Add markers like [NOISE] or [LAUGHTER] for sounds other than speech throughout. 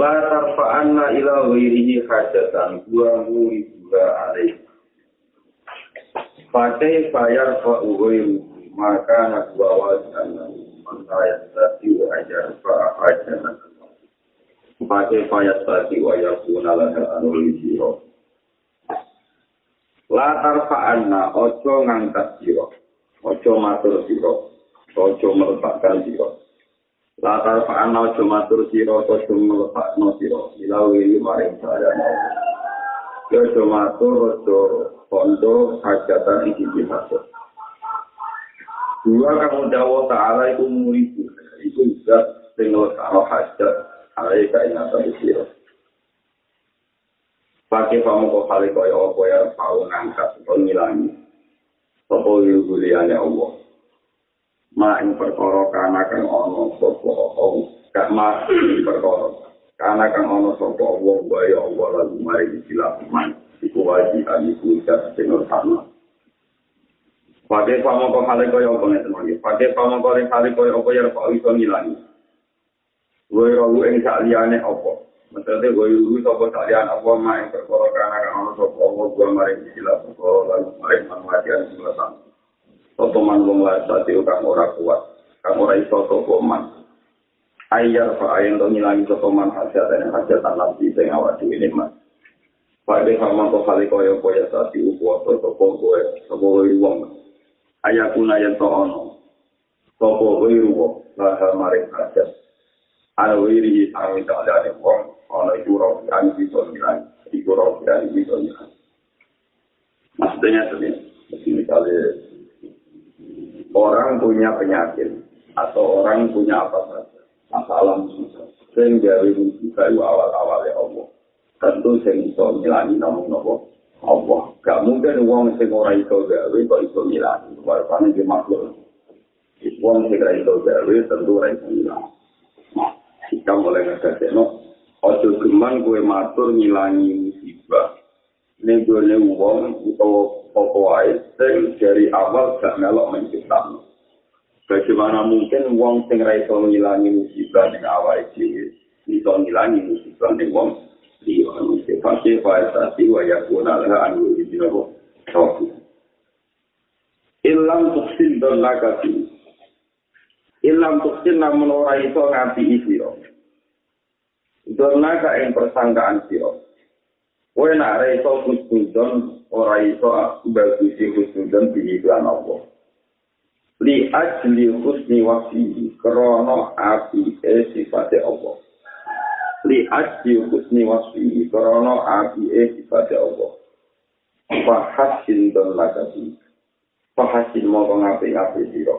La tarfa'anna ila ghairihi hajatan wa muriduha alaih. Fakai fayar fa'u ghairu maka nakwa wajan maka yastati wa ajar fa'ahajana. Fakai fayar stati wa yakuna laha anul siro. La tarfa'anna ojo ngangkat siro. Ojo matur siro. Ojo meletakkan siro. Latar fa'an nau cuma tur siro, to cuma lepak no siro, ila wili maring saya nau. Yo cuma tur, to kondo, hajatan iki bihaso. Dua kamu dawa ta'ala itu muridu, itu juga tinggal kalau hajat, alai kainatan siro. Pakai kamu kok kali apa ya, kau ngangkat, kau ngilangi. Sopo yuguliane Allah. Ma ing perkara kana kang ana sapa Allah gak ma ing perkara kana kang ana sapa Allah wae Allah lan mari dilakukan iku wajib iku sak sing utama Pake pamoko hale kaya apa ngeten iki. Pake pamoko ring hale kaya apa ya kok iso ngilangi. Woy ro ing sak liyane apa. Maksudnya woy ru sapa sak liyane apa ma ing perkara kana kang ana sapa Allah gua mari dilakukan lan mari manwadian dilakukan. Sopo man wong lasati kang ora kuat, kang ora iso sopo man. Ayar fa ayen to ngilangi sopo man hajat dan hajat alam di sing awak dhewe nikmat. Pada sama kok kali koyo koyo sati upo to sopo kowe, sopo wong. Ayakuna yen to ono. Sopo kowe upo, laha maring hajat. Ana wiri sami ta ada wong, ana iku ro kan iso ngilangi, iku ro kan iso ngilangi. Maksudnya sebenarnya, misalnya orang punya penyakit atau orang punya apa saja masalah susah sehingga juga awal-awal ya Allah. Tentu sing iso milani namun nopo Allah. Gak mungkin uang sing ora iso gawe kok iso milani warpane di makhluk. Uang sing ora iso gawe tentu ora iso milani nah kita mulai ngerti ojo geman kue matur ngilangi musibah. Ini gue uang atau opo wae sing dari awal gak melok menciptakan. Bagaimana mungkin wong sing ra iso ngilangi musibah ning awake dhewe iso ngilangi musibah ning wong liya musibah ke faisati wa yakuna la anu dinawo topi. Ilam tuksin dan lagati. Ilam tuksin namun ora iso nganti isiro. Dorna ka ing persangkaan. Kowe nak ra iso kusnudon ora iso bagusi kusnudon diiklan apa. Li ajli husni wasi krana api e sifate apa. Li ajli husni wasi krana api e sifate apa. Fahasin don lagati. Fahasin mongko ngapi-ngapi sira.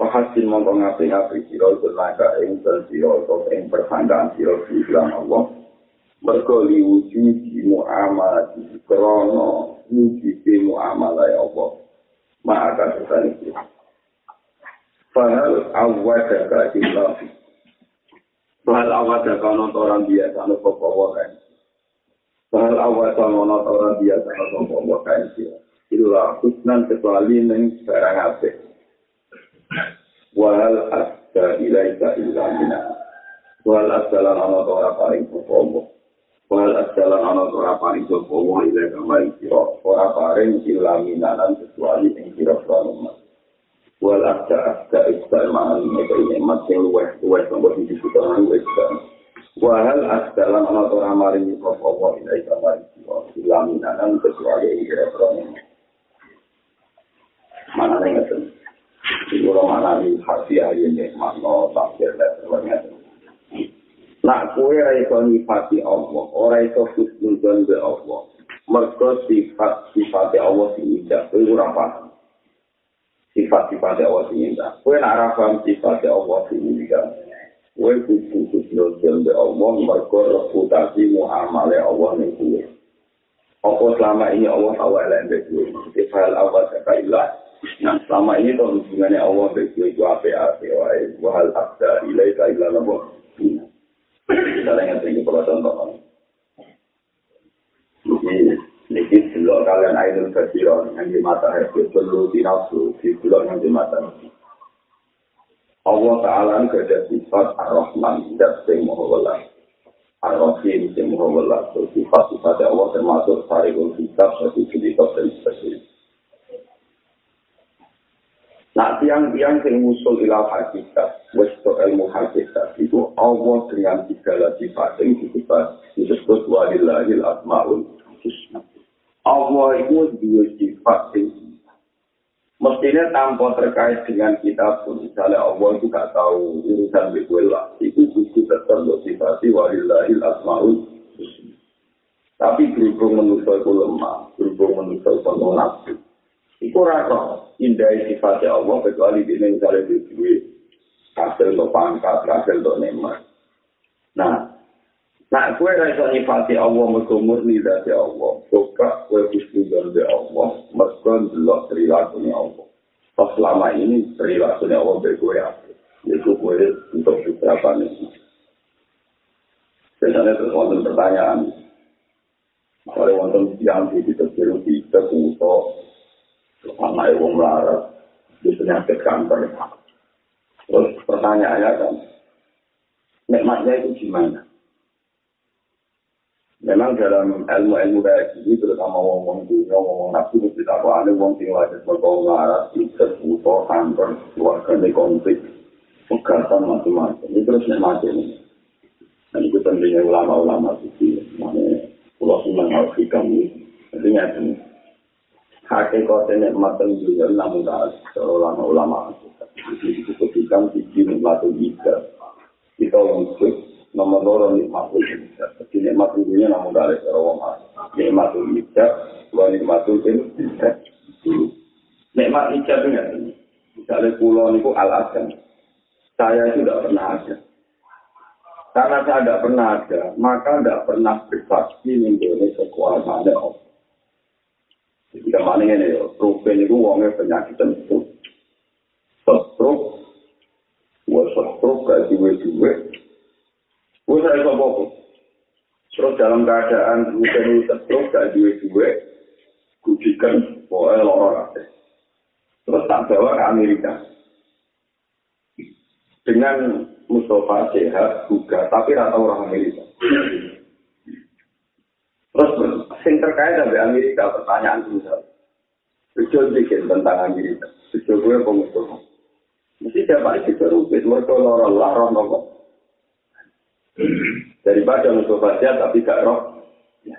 Fahasin mongko ngapi-ngapi sira tenaga ing sira utawa ing persangkaan sira diiklan Allah. Mergo liwujudi muamalah krono wujudi muamalah ya Allah maka sesuatu itu Fahal awadaka ilah Fahal awadaka nontoran biasa no popo kan Fahal awadaka nontoran biasa no popo kan Itulah husnan kecuali neng barang apa Wahal asda ilaika ilah minah Wahal asda lan nontoran paling popo Wal asalan ana ora paring sapa wa ila kamaring sira. Ora paring ilaminanan kecuali ing sira sira Wal asa asa istaman nek ini. Masih luweh luweh sambo di kan luweh kan. Wal asalan ana ora maring sapa wa ila kamaring sira. Ilaminanan kecuali ing sira sira Mana ning ngeten. Iku ora mana di hati ayen nek makno takdir lan Nak kue ora iso nyifati Allah, ora iso husnudon be Allah. Mergo sifat sifat Allah sing indah, kue ora paham. Sifat sifat Allah sing indah. Kue nak ora paham sifat Allah sing indah. Kudu kudu jende Allah mergo reputasi muamalah Allah ning kowe. Apa selama ini Allah tahu elek mbek kowe? Sifal awal sekailah. Nah, selama ini tuh hubungannya Allah kowe itu apa-apa wae. Wahal abda ilaika illa nabo. Misalnya yang tinggi kalau contoh Ini, ini dulu kalian ainul kasiron yang di mata itu perlu dinafsu di dulu yang di mata Allah Ta'ala ini ada sifat Ar-Rahman dan sing Muhawalah. Ar-Rahim sing Muhawalah. So, sifat-sifat Allah termasuk Sarikul Kitab, satu kitab dan sebagainya. Nah, tiang-tiang yang musul ilah hakikat, wasto ilmu hakikat, itu Allah dengan segala sifat yang disebut, disebut walillahil asma'ul husna. Allah itu dua sifat yang Mestinya tanpa terkait dengan kita pun, misalnya Allah itu gak tahu urusan lah, itu buku tetap motivasi walillahil asma'ul Tapi berhubung manusia itu lemah, berhubung manusia itu nafsu. Itu rasa indah sifatnya Allah, kecuali di misalnya di duit, hasil untuk pangkat, hasil untuk nemat. Nah, Nah, kue rasa nyifati Allah mergo murni dari Allah. Suka kue kusti dari Allah. Mergo delok perilakunya Allah. Pas selama ini perilakunya Allah dari kue apa? Itu kue untuk beberapa nih. Biasanya terus wonten pertanyaan. Kalau wonten yang di di terkuto, sama ibu melarat, di penyakit kanker. Terus pertanyaannya kan, nikmatnya itu gimana? Memang dalam ilmu-ilmu kayak gini, terutama wong-wong dunia, wong-wong nafsu, mesti tak ada wong sing wajib berkau ngaras, ikut, buto, kantor, keluarga, di konflik, pegatan, macam-macam. Ini terus macam ini. Dan itu pentingnya ulama-ulama suci, namanya pulau senang harus hikam ini. Jadi ini. Hakikatnya nikmatan dunia, namun tak ada ulama-ulama. Jadi itu hikam, sisi nikmatan juga. Kita untuk nomor loro nikmatul hijab. Jadi nikmatul dunia namun gak ada cara wong Nikmatul hijab, dua nikmatul hijab. Nikmat hijab itu ini. Misalnya pulau itu al -Azam. Saya itu tidak pernah ada. Karena saya tidak pernah ada, maka tidak pernah bersaksi mengenai kekuasaan Allah. Jadi kemana ini ya, Ruben itu uangnya penyakit tentu. Stroke, gue stroke, gak duit-duit, Gue saya iso apa Terus dalam keadaan hujan itu terus gak duwe-duwe, kujikan pokoknya lorong Terus tak bawa ke Amerika. Dengan Mustafa sehat juga, tapi rata orang Amerika. Terus sing terkait dengan Amerika, pertanyaan misal. Bejo bikin tentang Amerika. Bejo gue pengusaha. Mesti siapa itu terubit, mereka lorong roh daripada untuk baca tapi gak roh. Ya.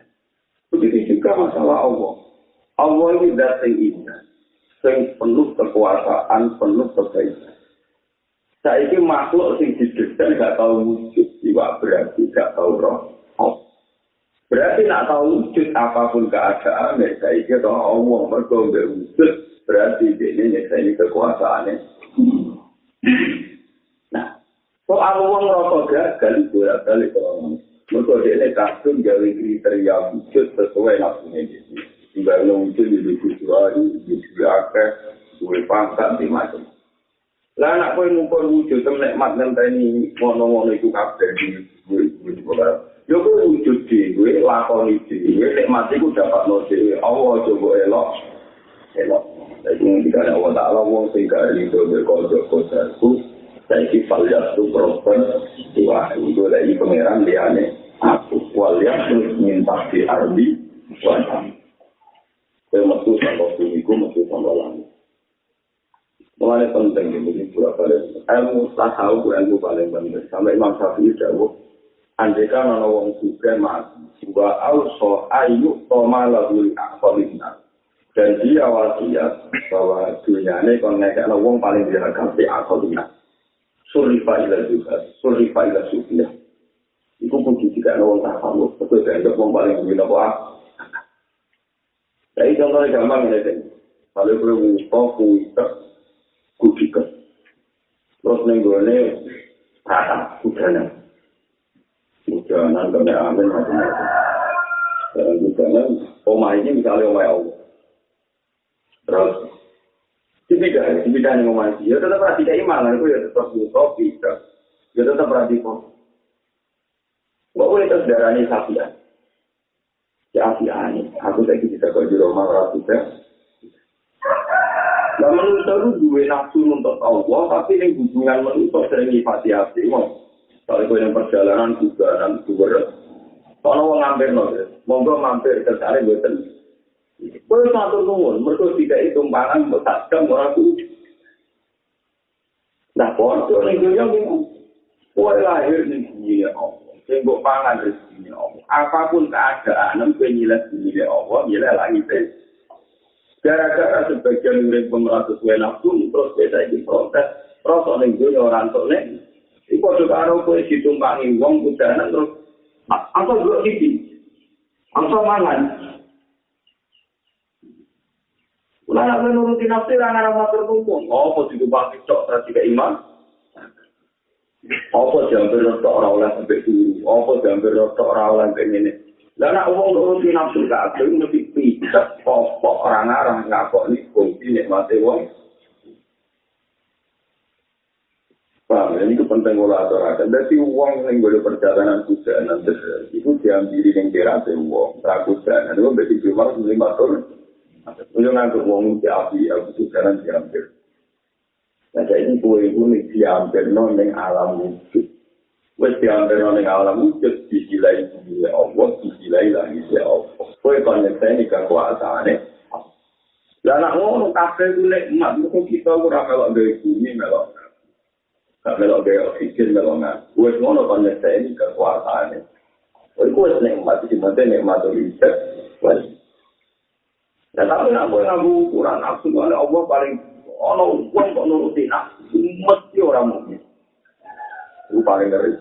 Begitu juga masalah Allah. Allah ini datang indah, yang penuh kekuasaan, penuh kebaikan. Saya ini makhluk yang didesain gak tahu wujud, jiwa berarti gak tahu roh. Berarti nak tahu wujud apapun keadaan, saya ini tahu Allah mereka wujud, berarti ini saya ini kekuasaannya. Soal uang rokok gagal itu ya kali kalau mereka dia kasih gawe kriteria wujud sesuai gitu. Tinggal yang wujud di visual, di akeh, gue pangkat di macam. Lah anak kowe ngumpul wujud temen mat ngenteni ngono-ngono iku kabeh di gue Yo kowe wujud gue lakoni di gue nek mati ku dapat no dhewe. Allah coba elok. Elok. Jadi ngendikane Allah Ta'ala wong sing gak iso berkodok-kodok saiki falya tu propen dua itu lagi pangeran liane aku walya terus minta di ardi wajah saya metu sama sumiku metu sama langit Mulai penting ini pura kali ilmu tahu ilmu paling penting sampai Imam Syafi'i jauh andeka nono wong suka mati wa auso ayu toma lagu akholina dan dia wasiat bahwa dunia ini kalau ngekek wong paling diragam di akholina surifa ila juga, surifa ila sufiya. Iku kudu jika ada orang tak kamu, tapi tidak ada paling gila apa. Jadi contohnya gampang ini kan. Kalau gue ngumpul, kuita, kudikan. Terus nenggone rata. hujanan. Hujanan kena amin macam-macam. Dan hujanan, omah ini misalnya omah Allah. Terus, dipindah, dipindah nih omah ini. Ya tetap berarti tidak iman, itu ya tetap utopi. Ya tetap berarti kok. Kok boleh terus darah ini sapi ya? Ya api ani, aku lagi bisa kau di rumah rapi ya. Nah manusia itu dua nafsu untuk Allah, tapi yang hubungan manusia sering nyifati hati. Kalau kau yang perjalanan juga dan juga Kalau mau ngambil nol, monggo mampir ke sana buatan. Kau satu nuwun, mereka tidak itu tumpangan, bertakam orang itu. Nah, kalau ini dunia gimana? Kau lahir di dunia Allah, sehingga pangan rezekinya Allah. Apapun keadaan, kau nyilas dunia Allah, nyilas lagi Gara-gara sebagian murid pemerintah sesuai nafsu, terus beda di protes, terus orang itu orang nih. Iku juga karo kue ditumpangi wong kudanan terus, apa dua sisi, apa mangan. Ulah nak menuruti arah matur tumpung. Oh, apa ditumpangi cok tidak iman? Apa jambil rotok oleh sampai dulu? Apa jambil rotok oleh sampai ini? Lah nak wong nuruti nafsu kabeh mesti pitet pokok orang arang ngapok ni fungsi nikmate wong. Paham, ini itu penting kalau aturakan. Jadi uang yang boleh perjalanan kudanan itu diambil yang kira uang. Takut kudanan itu berarti cuma lima tahun. Itu ngangkut uang di api, aku kudanan diambil. Nah, jadi kue itu diambil non alam wujud. wis diambil ning alam wujud disilai dunia Allah disilai lagi si Allah kowe kon nyekseni kekuasaane lah nak kabeh ku nek mak mung kita ora melok gawe bumi melok melok gawe oksigen melok nang wis ngono kon nyekseni kekuasaane kowe ku wis nek mak iki mate nek mak to iki wis Nah, tapi nak boleh ngaku ukuran nafsu, Allah paling, ono uang kok nuruti nafsu, mesti orang mungkin. Itu paling ngeri.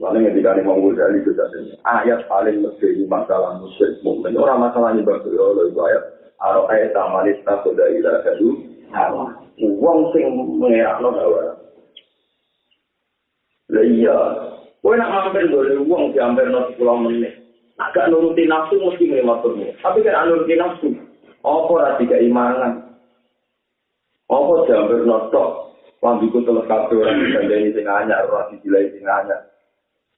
Lalu ketika ini mau dari itu ayat paling lebih masalah musyrik mukmin orang masalahnya berbeda loh itu ayat Aro ayat tamanis tak sudah ilah kadu Uang sing mengerak lo gak Lah iya, gue nak mampir boleh uang diambil nasi pulau menit. Agak nuruti nafsu mesti ngelimaturnya. Tapi kan nuruti nafsu. Apa rasi keimanan? Apa diambil notok? Lambiku telah kabeh bisa jadi sing anyar, rasi dilai sing anyar.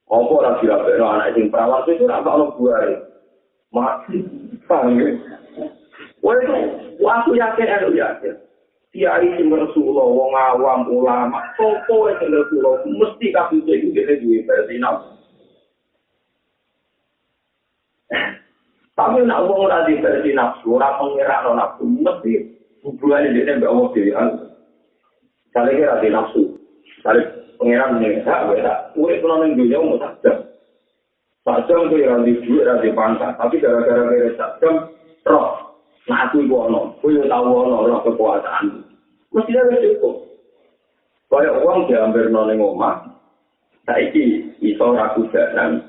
Apa ora dirabekno anak sing perawan itu ora ono buare. Mati. Paham ya? Wah, aku yakin aku yakin. Kiai sing Rasulullah, wong awam, ulama, sopo sing Rasulullah mesti kabeh iki dhewe duwe versi Tapi nak wong ora di versi nafsu, ora pengirakno nafsu, mesti hubungannya dia dengan Allah diri. Saling kira di nafsu. Saling pengiran nih, hak beda. Urip kalau neng dunia mau sajam. Sajam tuh yang di duit, yang di pantat. Tapi gara-gara beda sajam, roh. Aku ono, aku yang tahu ono, roh kekuasaan. Mesti ada cukup. Kayak uang diambil neng omah, saiki iso ragu jalan,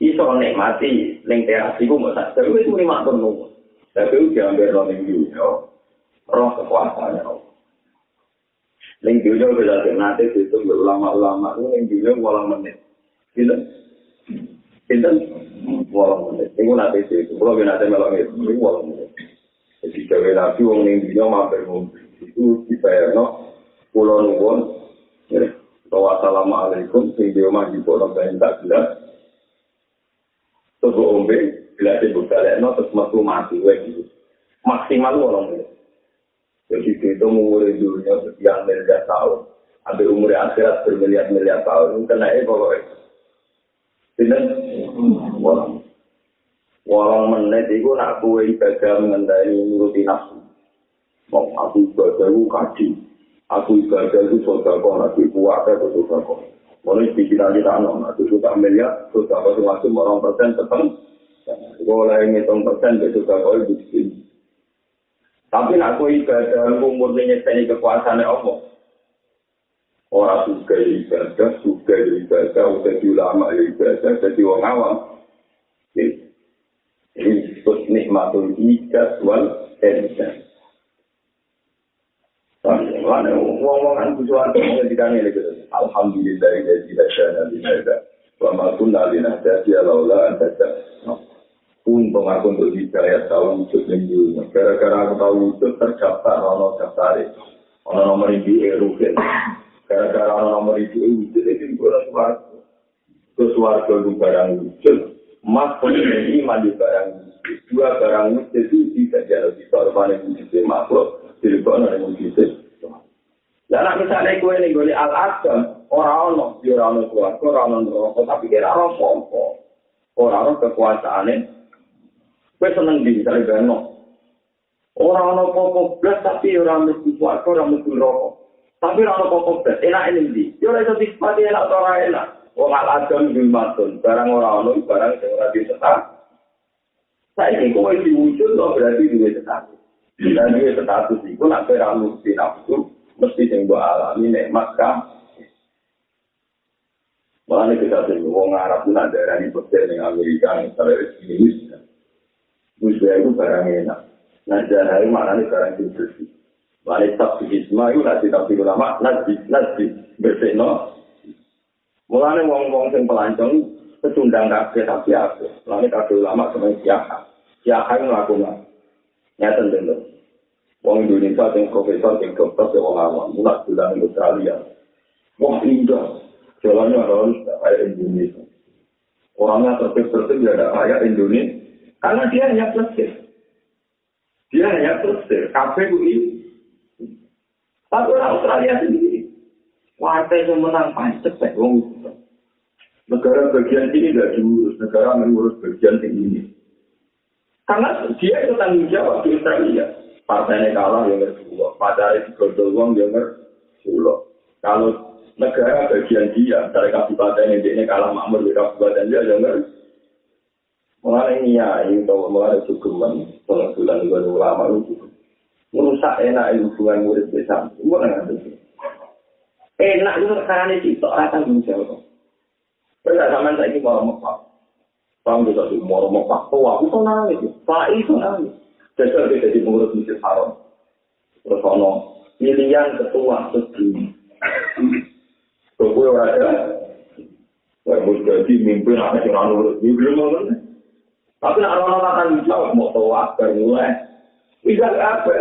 iso nikmati neng teras iku mau sajam. Itu lima tahun Tapi itu diambil neng dunia, roh kekuasaannya. Ning dunia beda nate itu ulama-ulama ning dunia walang menit. Gitu. Itu walang menit. Ini nate itu. Kalau nate melok itu, ini menit. Jadi jawa nabi wong ning dunia mampir ngombe. Itu dibayar no. Pulau nubon. Wassalamualaikum. Sing dia mah di pulau bayan tak jelas. Tunggu ombe. Bila disebut kalian no. Terus mati mati. Maksimal walang menit. Jadi itu umur dunia sekian miliar tahun. Ambil umur akhirat bermiliar-miliar tahun. Kena pokoknya. Tidak. Walang. Walang menit itu nak kue ibadah mengendai nuruti nafsu. Mau aku ibadah itu kaji. Aku ibadah itu sodako. Aku puasa itu sodako. Mulai pikiran kita anak. Aku suka miliar. Sodako itu masuk orang persen tetap. Boleh ngitung persen. Sodako itu di Tapi nak kau ibadah umur ini nyekeni kekuasaan Allah. Orang suka ibadah, suka ibadah, udah ulama ibadah, jadi orang awam. Nikmatul ikat wal edah. Mana wong-wong kan butuhan ngomong di kami lagi. Alhamdulillah dari tidak syana tidak. Wa ma kunna lina jadi laula anta Untung aku untuk dikaya tahu wujud yang dulu. Gara-gara tahu wujud terdaftar ono daftar ono nomor ini erugen. Gara-gara nomor wujud itu itu barang wujud. Mas ini mandi barang. Dua barang wujud itu tidak jauh di korban yang wujud makhluk. Jadi kok ada wujud. Dan misalnya gue ini gue al-asam, orang-orang, orang-orang suarga, orang-orang rokok, tapi kira orang Orang-orang kekuasaannya, Kowe seneng di misalnya beno. Orang ono popo blas tapi orang mesti kuat, orang mesti rokok. Tapi orang ono popo blas, enak ini di. Yo ora iso dispati enak ora enak. Wong al adon bil matun, barang ora ono barang sing ora disetak. Saiki kowe diwujud lo berarti duwe status. Dan duwe status iku nak ora mesti nafsu, mesti sing mbok alami nikmat kan. Mulane kita sing wong Arab pun ada yang petir ning Amerika, misalnya ini Musbah itu barang enak. Nah, jahai maknanya barang yang bersih. Lalu tak isma itu nanti tapi ulama nanti nanti bersih no. Mulane wong-wong sing pelancong kecundang kabeh tapi apa? Lalu kabeh ulama semuanya siapa? Siapa yang melakukan? Nyata tentu. Wong Indonesia yang profesor yang dokter yang wong awam mulai bulan Australia. Wah indah. Jalannya harus kayak Indonesia. Orangnya tertib-tertib ya ada kayak Indonesia. Karena dia hanya plesir. Dia hanya plesir. Kafe ini. Tapi orang Australia sendiri. Partai yang menang paling cepat. Negara bagian ini tidak diurus. Negara mengurus bagian ini. Karena dia itu tanggung jawab di Australia. Partainya kalah yang kedua. Padahal itu godol uang yang kedua. Kalau negara bagian dia, dari kabupaten ini kalah makmur di kabupaten dia, yang kedua. Mengenai niat itu, mengenai sukuman, bulan bulan ulama itu, merusak enak hubungan murid desa. Nggak ada. Enak itu karena itu itu rata. Tidak sama saya ini mau mepak. Bang juga sih mau mepak. Aku tuh nangis. Pak itu nangis. Jadi kita jadi pengurus masjid haram. Terus ono pilihan ketua segini. Kau orang ada. Saya mau jadi mimpin anak yang nurut. Ini belum mau Tapi nak orang orang akan dijawab mau tahu bermulai. Bisa apa?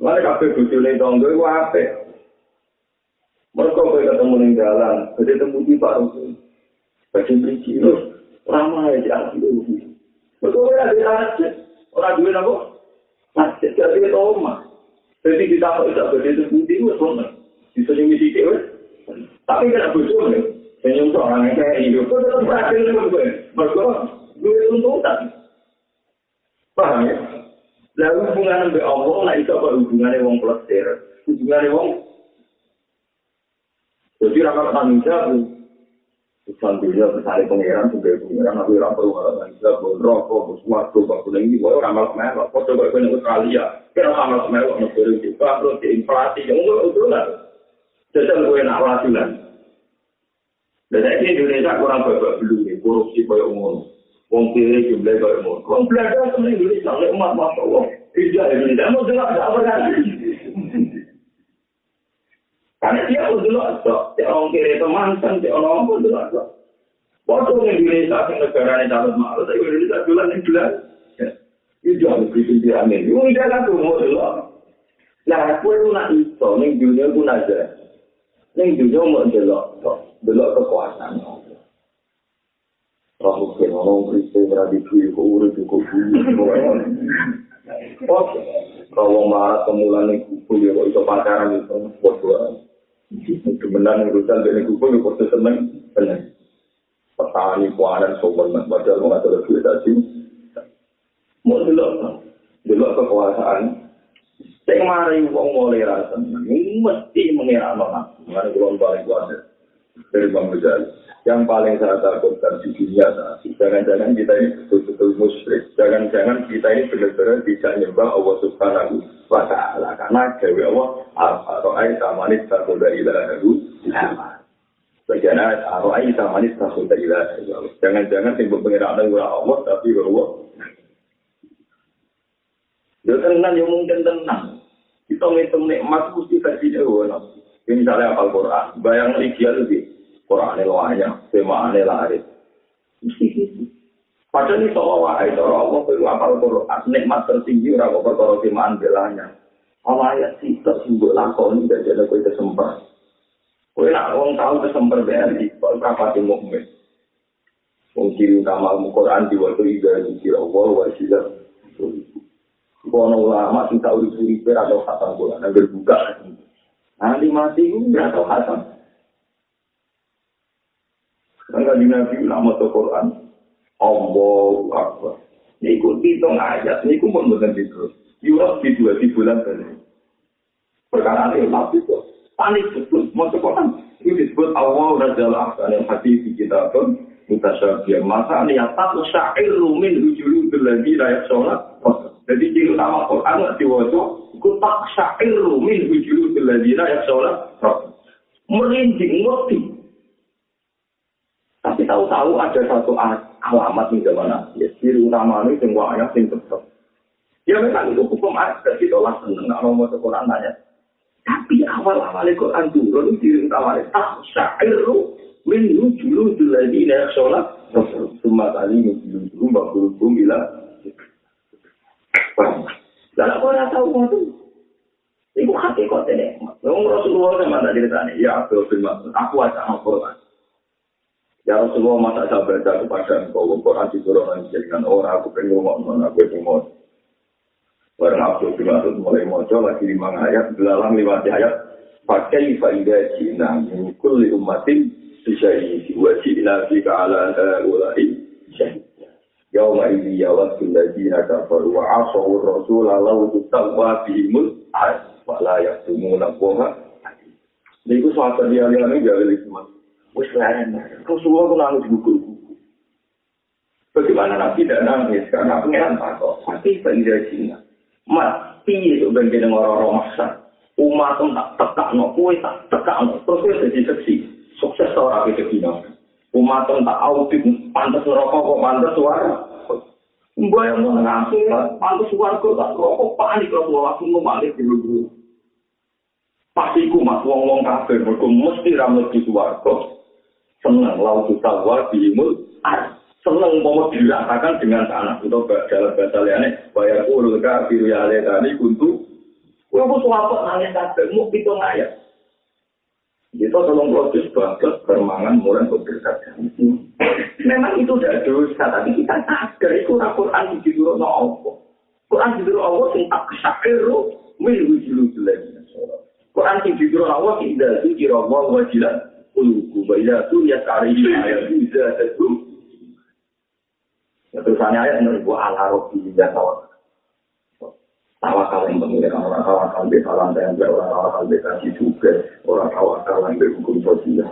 Mana kafe butuh nih dong gue apa? Mereka gue ketemu nih jalan, jadi temu di baru sih. Bagi beli lu, ramai di atas itu. Mereka gue ada masjid, orang duit apa? Masjid jadi itu rumah. Jadi kita kok tidak berdiri temu di lu, semua. Bisa nih di Tapi aku cuma nih, senyum orang yang kayak hidup, kok tetap berakhir gue. Mereka duwe tuntutan. Paham ya? Lalu hubungan dengan Allah, nah itu apa hubungannya wong plesir? Hubungannya wong jadi rakyat tanggung jawab. Urusan dunia besar pengiran sebagai pengiran, tapi orang perlu ada tanggung jawab. Rokok, sesuatu, bakul ini, boleh orang malas melok. Foto kayak ini Australia, kira orang malas melok, negara juga, terus diinflasi, yang enggak itu lah. Jadi gue nak latihan. Dan ini Indonesia kurang babak belum, korupsi kayak umum. wong kiri jumlah kaya mau. Wong belajar sama Indonesia, oleh umat masya Allah. Tidak Indonesia, mau jelas apa kan? Karena dia mau jelas, si orang kiri itu mantan, si orang apa jelas. Waktu Indonesia, si negara ini dapat malu, tapi Indonesia jualan yang jelas. Itu jangan berpikir aneh. Itu tidak kan tuh mau jelas. Nah, aku itu nak itu, ini dunia pun aja. Ini dunia mau jelas, jelas kekuasaan. Rahu kena orang Kristen berada di kau urut di Oke, kalau marah kemulan ya kok itu pacaran itu buat Itu benar urusan dari kuku ya kok seneng seneng. Petani kuanan sopan mas baca mau tahu duit tadi. Mau dulu, dulu kekuasaan. Sing mari wong mulai rasa mesti mengira nolak. Mana belum paling kuat dari Bang Rizal. Yang paling saya takutkan di dunia ini. Jangan-jangan kita ini betul-betul musyrik. Jangan-jangan kita ini benar-benar tidak nyembah Allah Subhanahu wa Ta'ala. Karena Dewi Allah, Ar-Ra'ai Tamanis Takul Dari Ilahu Ilhamah. Bagaimana Ar-Ra'ai Tamanis Takul Dari Jangan-jangan yang berpengirahan dengan Allah, tapi Allah. Ya tenang, ya mungkin tenang. Kita ngitung nikmat mesti versi. Ini misalnya apal Quran, bayang ideal lebih. Quran ini tema ini laris. Mesti gitu. Padahal ini soal wahai, soal Allah, itu apal Quran, nikmat tertinggi, orang perkara temaan belanya. Allah ayat sih, tersimbuk lakon, dan jadi kue kesempat. Kue nak orang tahu kesempat BRI, kalau kapal di mukmin. Mungkin utama Al-Quran di waktu itu, di Allah, wasilah. Kono ulama sing tahu dicuri per atau khatam bola, nah berbuka. Nanti mati itu nggak tahu khatam. Karena di Nabi ulama tuh Quran, Allahu Akbar. Ini ikut hitung ayat, ini ikut bukan itu. Yurab di dua di bulan tadi. Perkara ini Nabi itu panik betul, mau Quran. Itu disebut Allah Rasulullah yang hati di kita pun mutasyabiyah. Masa niatat syair rumin hujulu berlagi rakyat sholat. Jadi ciri utama Quran nggak diwajib, ku tak syair min wujud beladina yang sholat. Merinding ngerti. Tapi tahu-tahu ada satu alamat di zaman ya ciri utama ini semua ayat yang tetap. Ya memang itu hukum ada, kita lah seneng nggak mau Quran nanya. Tapi awal-awal Quran turun ciri utama tak syair min wujud beladina yang sholat. Semua kali wujud beladina bila Lalu aku ora tahu kok tene. Wong Rasulullah sama tak ceritane, ya Abdul bin Mas'ud, aku aja Al-Qur'an. Ya Rasulullah masa saya baca kepada engkau, Quran diturunkan jadikan orang, aku pengen ngomong, aku pengen ngomong. Barang bin Mas'ud mulai mojo lagi lima ayat, belalang lima ayat, pakai faidah Cina, mengikul li umatin, syahid, wa Cina fika ala ulai, yauma idzi yawaddu alladziina kafaru wa 'asaw ar-rasula law tutawwa bihimul ayat wa la yahtumuna qoha niku suatu dia liyane gawe lima wis leren Rasulullah ku nangis buku Bagaimana Nabi tidak nangis? Karena pengiran takut tapi pada Cina mat piye itu dengan orang-orang maksa umat itu tak tekak no kue tak tekak no terus kue jadi seksi. Sukses orang itu Cina umat tak audit pantas ngerokok kok pantas suara Mbak yang mau ngasih pantas suara kok tak rokok panik kalau suara aku ngebalik dulu pasti ku mas wong wong kafe mereka mesti ramet di suara seneng laut kita war dimul seneng mau dirasakan dengan tanah itu dalam bahasa lainnya bayar ulu kafir ya tadi untuk Kue pun suapot nangis kabeh, mau pitung ayat. Kita tolong proses bagus permangan mulai berdekat. Memang itu tidak dosa, tapi kita sadar itu Quran di dulu Allah. Quran di dulu Allah sing tak kesakiru milu jilu lagi. Quran di dulu Allah tidak itu kira Allah wajilah uluku baila tu ya kari ayat bisa itu. Terusannya ayat menurut ala robi ya tawakal. tawakal yang pemilik orang tawakal di salam dan orang tawakal di kasih juga orang tawakal yang berhukum sosial.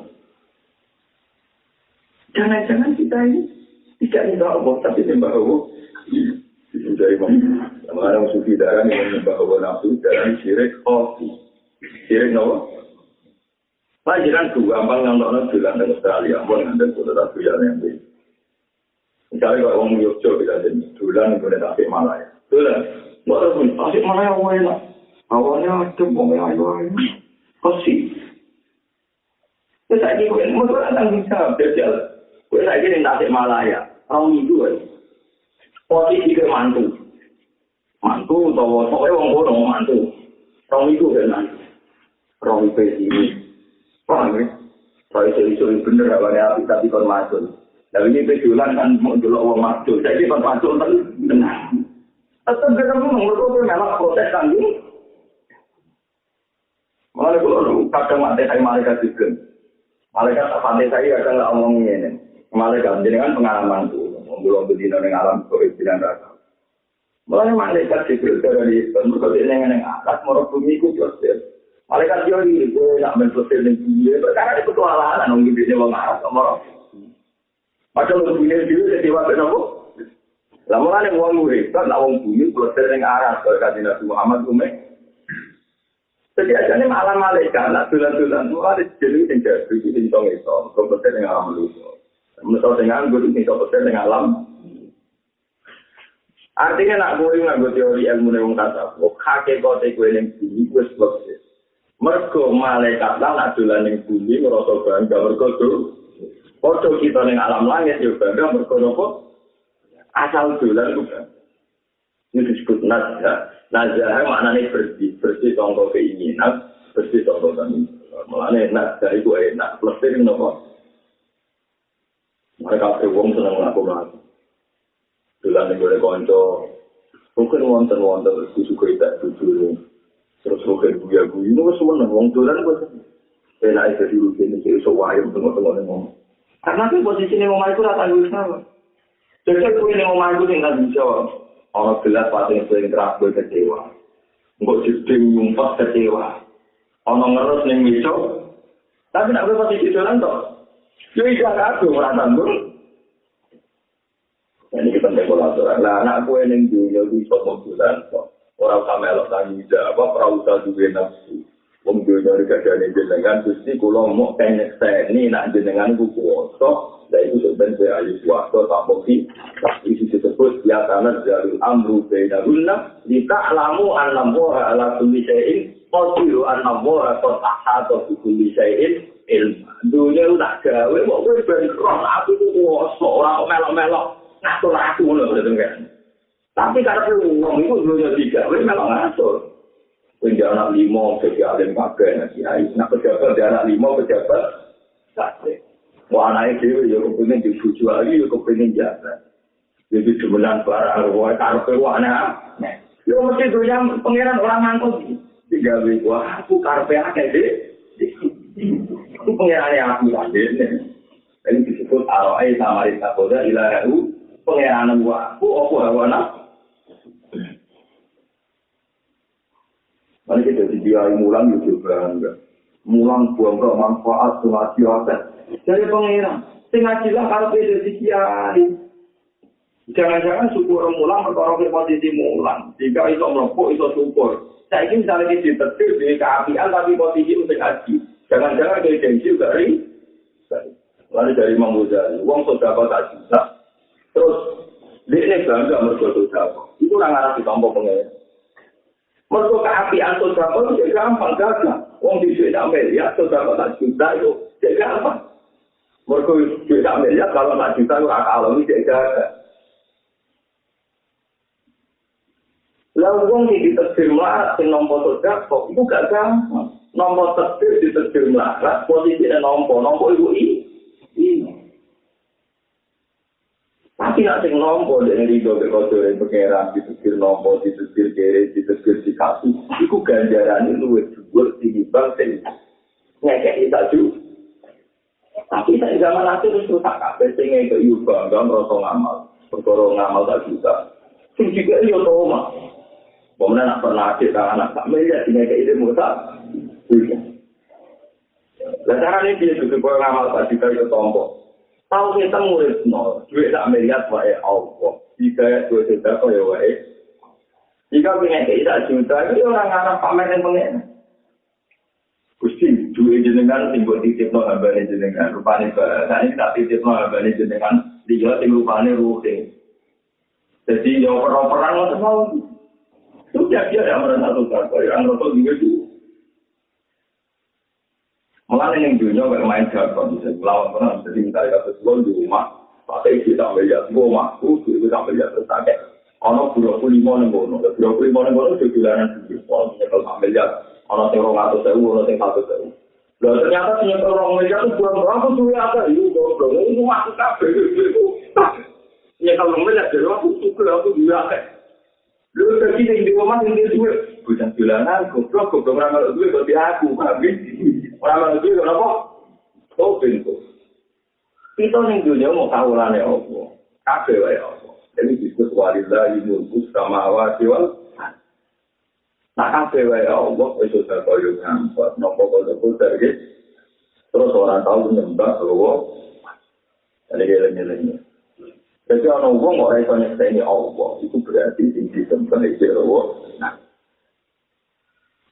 Jangan-jangan kita ini tidak nyembah Allah tapi nyembah Allah. Sudah imam. Sekarang sufi darah yang nyembah Allah nafsu darah syirik kopi. Syirik nawa. Pajiran tuh gampang yang nonton bilang dari Australia, pun ada saudara yang yang lain. Misalnya kalau orang Yogyakarta bisa jadi bulan boleh tak malah ya. Bulan Walaupun asik mana yang enak. Awalnya ada bong yang ayu-ayu. Kasih. Terus saya gue, mau gue tanggung jawab. Jajal. Gue saya ini nasib malaya. Orang itu kan. Posisi ke mantu. Mantu, atau pokoknya orang bodoh mantu. Orang itu kan mantu. Itu ini. Paham ya? Kalau isu-isu bener, awalnya api tapi kon masuk. Tapi ini pejulan kan mau dulu orang masuk. Jadi kon masuk, tapi benar. Tetap kita pun menurut itu memang proses kami. Malah kalau kadang mati saya malaikat juga. Malaikat tak pantai saya nggak ngomong ini. Malaikat jadi kan pengalaman tuh. Belum berdina dengan alam covid sembilan belas. Malah malaikat juga dari bentuk dengan yang atas mau bumi itu proses. Malaikat dia ini gue nak menproses dengan dia. Karena itu petualangan nunggu dia mau ngarap sama Padahal untuk ini dulu jadi waktu nopo. Lah mulane wong murid, kan wong bumi proses ning arah karo kanjeng Nabi Muhammad ume. Jadi aja nih malam malaikat, nak tulan-tulan tuh ada jadi yang jadi itu di tong itu, kompeten dengan alam manusia. Menurut dengan guru ini kompeten dengan alam. Artinya nak kowe nganggo teori ilmu wong tasawuf, hakikate kowe ning bumi wis wis. Mergo malaikat lan nak dolan ning bumi ngrasa bangga mergo Padha kita ning alam langit yo bangga mergo napa? Asal dolan ku Ini disebut nazah. Nazah maknanya bersih. Bersih tonggo keinginan. Bersih tonggo kami. Mulanya nazah itu enak. Plesir napa? Mereka berwong senang melakukan Dolan ning gone kanca. Mungkin wonten wonten kudu kita jujur. Terus mungkin buya buya ini wes seneng wong dolan kok. Enak itu di rutin ini iso wae tengok-tengok ning ngomong. Karena kan posisi ning omah iku ora tanggung jawab. Jadi kuwi ning omah iku sing kan bisa ana gelas pating sing keras kowe kecewa. Engko jeding nyumpet kecewa. Ana ngerus ning meja. Tapi nek kowe posisi dolan to. Yo iki aku ora tanggung. Ini kita kolaboran. Nah, anak kue neng dunia di sopo bulan kok. Orang sama elok tanggung jawab, orang usah juga nafsu. Wong dunia di kajian jenengan, gusti kulo mau kenyek seni, nak jenengan ku kuoso. Dan itu sebenarnya ayu suwaso, tak. Tapi itu disebut, ya karena jalur amru beda guna. Jika alamu anam wara ala kulli syai'in, Qadiru anam wara kotaha atau kulli syai'in, ilmu. Dunia udah gawe, mau gue berkron, aku itu kuoso, orang melok-melok. ngatur aku ngono berarti kan. Tapi karena wong itu dulunya tiga, wis memang ngatur. Punya anak lima, jadi alim pakai nasi air. Nah pejabat dia anak lima, pejabat sate. Wah anaknya dewi, ya kepengen dibuju lagi, ya kepengen jasa. Jadi sebenarnya barang, wah karpe wana. Ya mesti itu yang pengiran orang ngangkut. Tiga wih, wah aku karpe akeh deh. Itu pengirannya aku lagi. Ini disebut aro'ai samarita koda ilahahu pengiranan aku, aku hawa nafsu. Nanti kita dibiayai mulang itu bangga. Mulang buang ke manfaat sunati aset. Dari pengiran. Tengah jelas kalau kita dibiayai. Jangan-jangan syukur mulang perkara ke posisi mulang. Jika itu merokok, itu syukur. Saya ingin misalnya di ditetir di keapian tapi posisi untuk haji. Jangan-jangan dari gengsi juga ring. Lalu dari Imam Ghazali, uang sudah tak juta. Terus dia ini bangga mergo sodako. Itu orang arah ditompo Mergo keapian sodako itu gampang gagal. Wong di duit tak miliar, sodako tak juta itu jadi gampang. Mergo duit tak miliar, kalau tak juta itu akal ini jadi gagal. Lalu wong di diterbir melarat, sing nompo sodako, itu gak gampang. Nompo terbir diterbir melarat, posisinya nompo, nompo itu ini. Tapi nak sing nompo dari rido ke kodo yang pengeran di sekir nompo, di sekir kiri, di sekir di kasih. Iku ganjaran ini luwe dhuwur tinggi bang sing ngekek taju. Tapi saya zaman nanti terus rusak kabeh sing ngekek yu bangga ngerasa ngamal. Perkara ngamal tak juga. Sing juga yo toma. Pemenang nak pernah adik anak tak melihat ini kayak ide musa. Lah carane dia juga ngamal tak juga yo tompo. Tahu kita murid nol, duit tak melihat wae Allah. Jika dua juta kau ya wae. Jika punya kita juta, itu orang anak pamer yang pengen. Gusti, duit jenengan timbul titip no abane jenengan. Rupane bahasa ini tak titip no abane jenengan. Dia tim rupane ruhe. Jadi yang perang-perang lo semua. Jadi ada yang merasa tukar. Yang merasa juga itu. Mulai yang dunia kayak main jago bisa melawan pernah jadi minta kata di rumah pakai isi tak melihat gua mampu itu tak melihat tersaket. Ono dua puluh lima nih bono, dua puluh lima nih bono itu jualan sendiri. Ono nyekel tak melihat, ono yang orang atau sewu, ono yang satu sewu. Loh ternyata nyekel orang melihat itu buang berapa tuh ya ada itu goblok, itu masuk kafe itu. Nyekel orang melihat jadi aku suka aku juga kayak. Lu tadi di rumah yang dia duit, bukan jualan, goblok, goblok orang kalau duit berarti aku, habis. Orang itu kenapa? Oh pintu. Kita nih dunia mau kawulannya Allah. Kafe wae Allah. Jadi disebut walillahi mulku samawati wal Nah kafe wae Allah itu sudah koyo ngampat. Nopo koyo putar gitu. Terus orang tahu nyembah bahwa ada geleng-gelengnya. Jadi orang uang orang itu nyekseni Allah. Itu berarti di sistem penelitian Allah. Nah,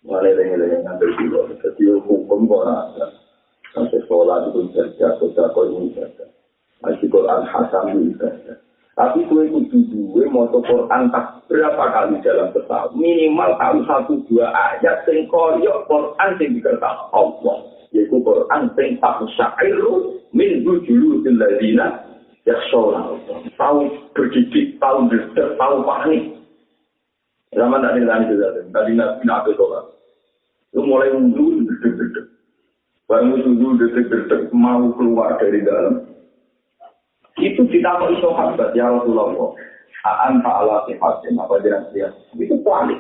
mulai dengan ngambil dulu. Jadi hukum kok ada. Sampai sekolah itu kerja, kerja kau ini kerja. Masih Quran Hasan itu kerja. Tapi kue kudu duwe moto Quran tak berapa kali dalam setahun. Minimal tahu satu dua ayat sing koyo Quran sing dikertas Allah. Yaitu Quran sing tak syairu min bujulu dilladina yakshola. Tahu berdidik, tahu berdek, tahu panik. Zaman tak ada juga. Tadi nabi nabi sholat. Itu mulai mundur, berdek-berdek. Baru mundur, berdek-berdek, mau keluar dari dalam. Itu ditakut sahabat ya Rasulullah. Aan ta'ala sifatin apa jalan dia. Itu panik.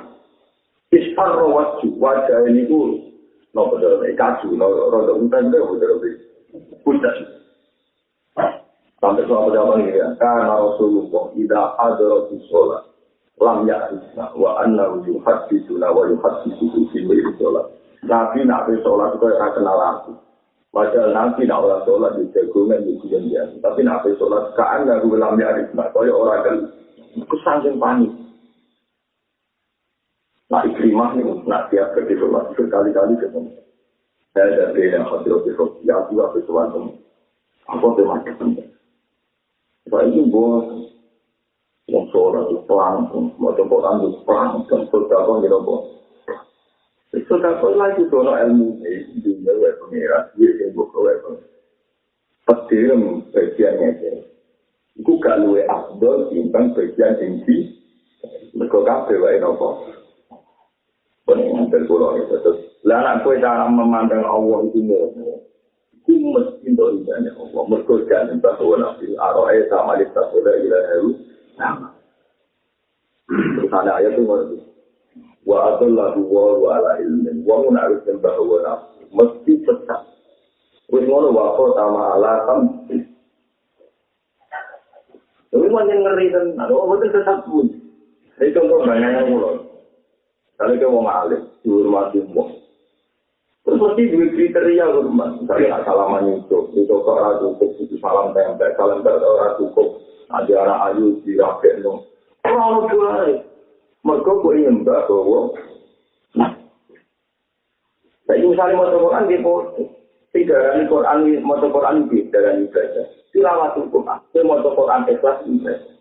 Ispar wajah wajah ini ku no betul kaju no roda untan itu betul betul sampai suatu jawaban ini ya karena Rasulullah tidak ada di sholat lam ya'isna wa anna yuhaddithuna wa yuhaddithu fi sholat Nabi nak sholat itu akan kenal aku Padahal nanti nak orang sholat di jagungan di kujen dia. Tapi nak sholat kaan nggak gue lambi arif nak kaya orang kan kesangking panik. Nah ikrimah nih nak tiap kerja sholat berkali-kali ketemu. Saya ada beda yang hadir di sholat. Ya juga sholat ketemu. Apa tuh macam Saya ini bos. Sholat itu pelan, mau coba itu pelan, dan sudah kau ngira bos. Sudah kau lagi dono ilmu ini dunia wae pengira, dia yang buka wae pengira. Petirem bagiannya aja. Iku gak luwe abdol timbang bagian tinggi. Mereka kabeh wae nopo. Peningan terpulau itu terus. Lah anak kue cara memandang Allah itu. Iku mesti untuk ibadahnya Allah. Mereka gak nembah wa nabi. Aro'e sama di tasoda ilaheru. Nama. Ada ayat itu ngono. wa adallahu wa wa ala ilmin wa mun arif bahwa nafsu mesti sesat wis ngono wa ko tama ala kam Tapi mau yang ngeri kan, ada orang itu tetap pun. Ini contoh banyak yang mulai. Kalau kita mau ngalih, dihormati semua. Terus mesti dua kriteria hormat. Misalnya nak salaman itu, itu kok orang cukup, itu salam tempel, salam tempel orang cukup. Ada anak ayu, dirapiin. Orang orang Mereka boleh nyembah bahwa Nah, jadi misalnya mau Quran di tidak ada Quran mau Quran di dalam ibadah. Tilawat Quran, dia mau Quran ikhlas ibadah.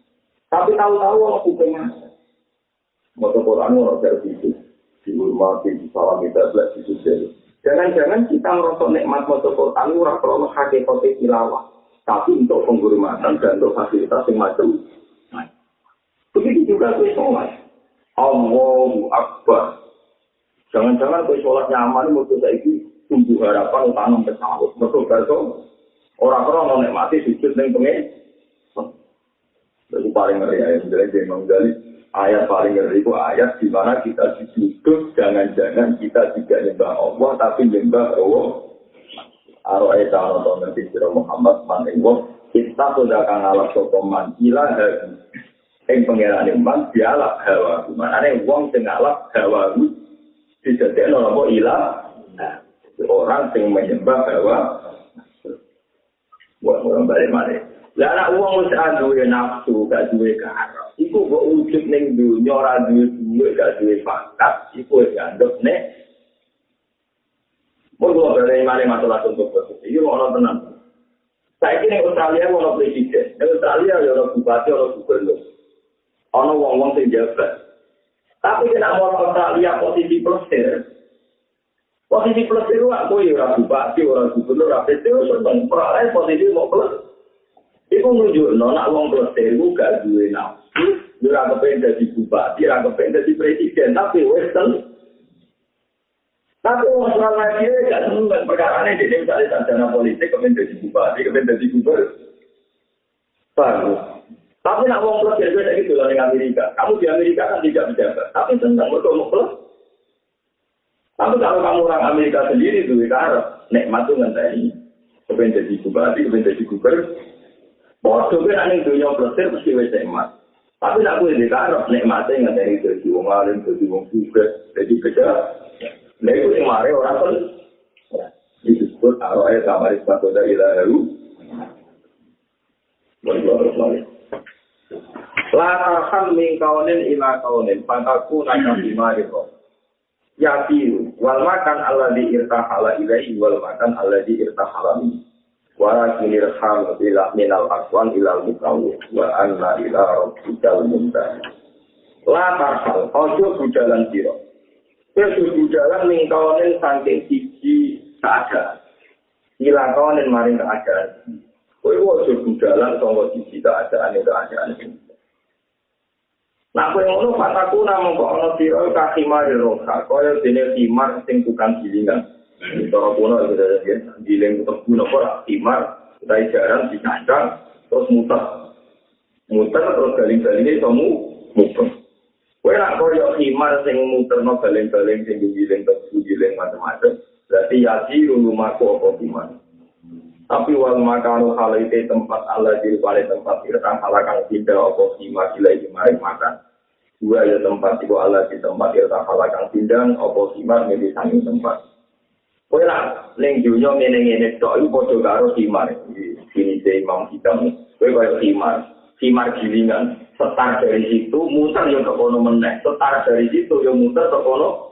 Tapi tahu-tahu orang hukumnya. Mau Quran orang dari itu dihormati, disalami, tablet, disusul. Jangan-jangan kita merosot nikmat mau Quran orang kalau hakikat tilawah. Tapi untuk penghormatan dan untuk fasilitas yang macam. Begitu juga itu sholat. Allahu Akbar. Jangan-jangan kau sholat nyaman, mesti saya ini tumbuh harapan tanam pesawat. Betul betul. Orang-orang mau nikmati sujud yang pengen. Jadi paling ngeri ayat dari dia menggali ayat paling ngeri itu ayat di mana kita disudut jangan-jangan kita tidak nyembah Allah tapi nyembah Allah. Aro ayat nonton nanti Muhammad paling kita sudah akan alat sokoman ilah ing pangeran iman dialak hawa manane wong sing alak hawa dijadekno apa? Ilah. Orang sing menyembah hawa wong orang balik mana? Lah anak wong wis duwe nafsu gak duwe karo iku kok wujud ning dunya ora duwe duwe gak duwe pangkat iku wis andok nek. Mau gue berani mana masalah untuk posisi, ini mau tenang. Saya kira Australia mau presiden, Australia ya orang bupati, orang gubernur. Ana wong-wong sing jabat. Tapi kena mau Australia posisi plesir. Posisi plesir wak kowe ora bupati, ora gubernur, ora PT, seneng peralai posisi mau plus. Iku nunjuk nak wong plesir ku gak duwe nafsu, ora kepengen dadi bupati, ora kepengen dadi presiden, tapi wis Tapi wong iki gak seneng perkara ini di dana politik, kepengen dadi bupati, kepengen dadi gubernur. Bagus. Tapi nak wong plus jadi kayak gitu di Amerika. Kamu di Amerika kan tidak menjaga. Tapi senang betul mau plus. Tapi kalau kamu orang Amerika sendiri tuh karo nikmat tuh ngenteni. Kepen jadi bupati, kepen jadi gubernur. Bodoh kan aneh dunia plusir mesti wes emas. Tapi nak gue di karo nikmatnya ngenteni jadi wong alim, jadi wong sukses, jadi kerja. Nah itu yang mari orang pun disebut aro ayat kamar ispat dari ilaharu. Wallahualam. Latahan min kaunin ila kaunin, pantaku naka [CLEARS THROAT] bimariko. Yakiru, wal makan di irtahala ilahi, wal makan di irtahala mi. Wala kinir ham ila minal aswan ilal mukawu wa anna ila rabbikal muntah. La tarhal, ojo budalan siro. Ojo budalan ning kawanin saking siji keadaan. Ila kawanin maring keadaan. Kowe ojo budalan sangka siji keadaan itu keadaan ini. Nah, kowe ngono fataku namung kok ana sira kakimar roha, kaya dene timar sing tukang gilingan. Cara kuno itu dari ya, giling untuk guna ora timar, kita jarang dikacang, terus muter. Muter terus galing-galingnya kamu muter. Kue nak koyo himar sing muter no galing-galing sing giling tebu giling macam-macam. Berarti yasi rumah apa gimana? Tapi wal makanu hal itu tempat Allah di balik tempat irtang halakan tidak apa himar gila himar makan. Dua ya tempat itu Allah di tempat irtang halakan tidak apa himar di samping tempat. Kowe lah ning dunya ngene-ngene tok iku padha karo simar. Sini se Imam Hidam. Kowe kaya simar. Simar gilingan. Setar dari situ muter yo ke kono meneh. Setar dari situ yo muter ke kono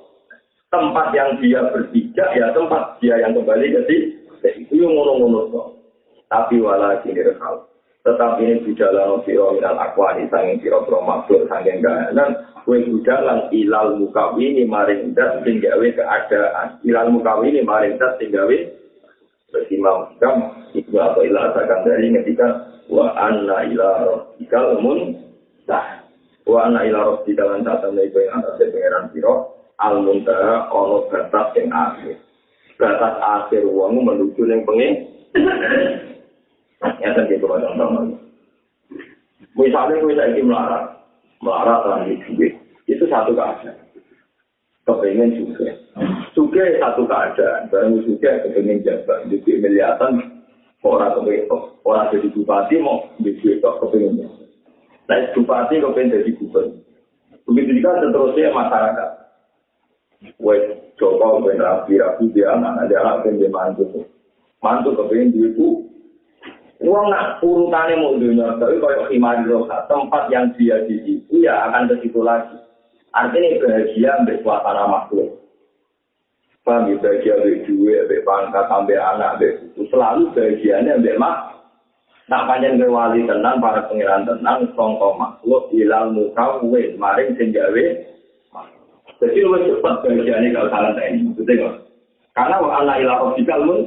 tempat yang dia berpijak ya tempat dia yang kembali ke situ. Itu yang ngono-ngono Tapi wala kini rekal. Tetap ini budalan siro minal akwani sanging siro pro makhluk sanging gahanan. Kue budalan ilal mukawini maring dat tinggawe keadaan. Ilal mukawini maring dat tinggawe bersimam kam. Ibu atau ilal asakan dari ketika wa anna ila rohikal mun sah. Wa anna ila rohikal lan tak temen ibu yang atas pengeran siro. Al muntaha ono batas yang akhir. Batas akhir uangmu menuju yang pengen. Ya kan gitu contoh Misalnya gue saya melarat, melarat lagi duit, itu satu keadaan. Kepengen juga. Juga satu keadaan, barang juga kepengen jabat, jadi miliatan orang kepengen, orang jadi bupati mau jadi kepengen. Nah, bupati kepengen jadi gubernur. Begitu juga seterusnya masyarakat. Wes coba kepengen rapi-rapi dia anak, ada anak kepengen mantu. Mantu kepengen diibu, Uang nak urutannya mau dunia, tapi kalau himari roha, tempat yang dia di situ ya akan ke situ lagi. Artinya bahagia ambil suasana makhluk. Paham ya, bahagia ambil duit, ambil pangkat, ambil anak, ambil itu. Selalu bahagianya ambil mak. Nak panjang ke wali tenang, para pengiran tenang, songko makhluk, ilal muka, uwe, maring, senjawe. Jadi lu cepat bahagianya kalau salah ini, betul nggak? Karena anak ilah rohikal mun,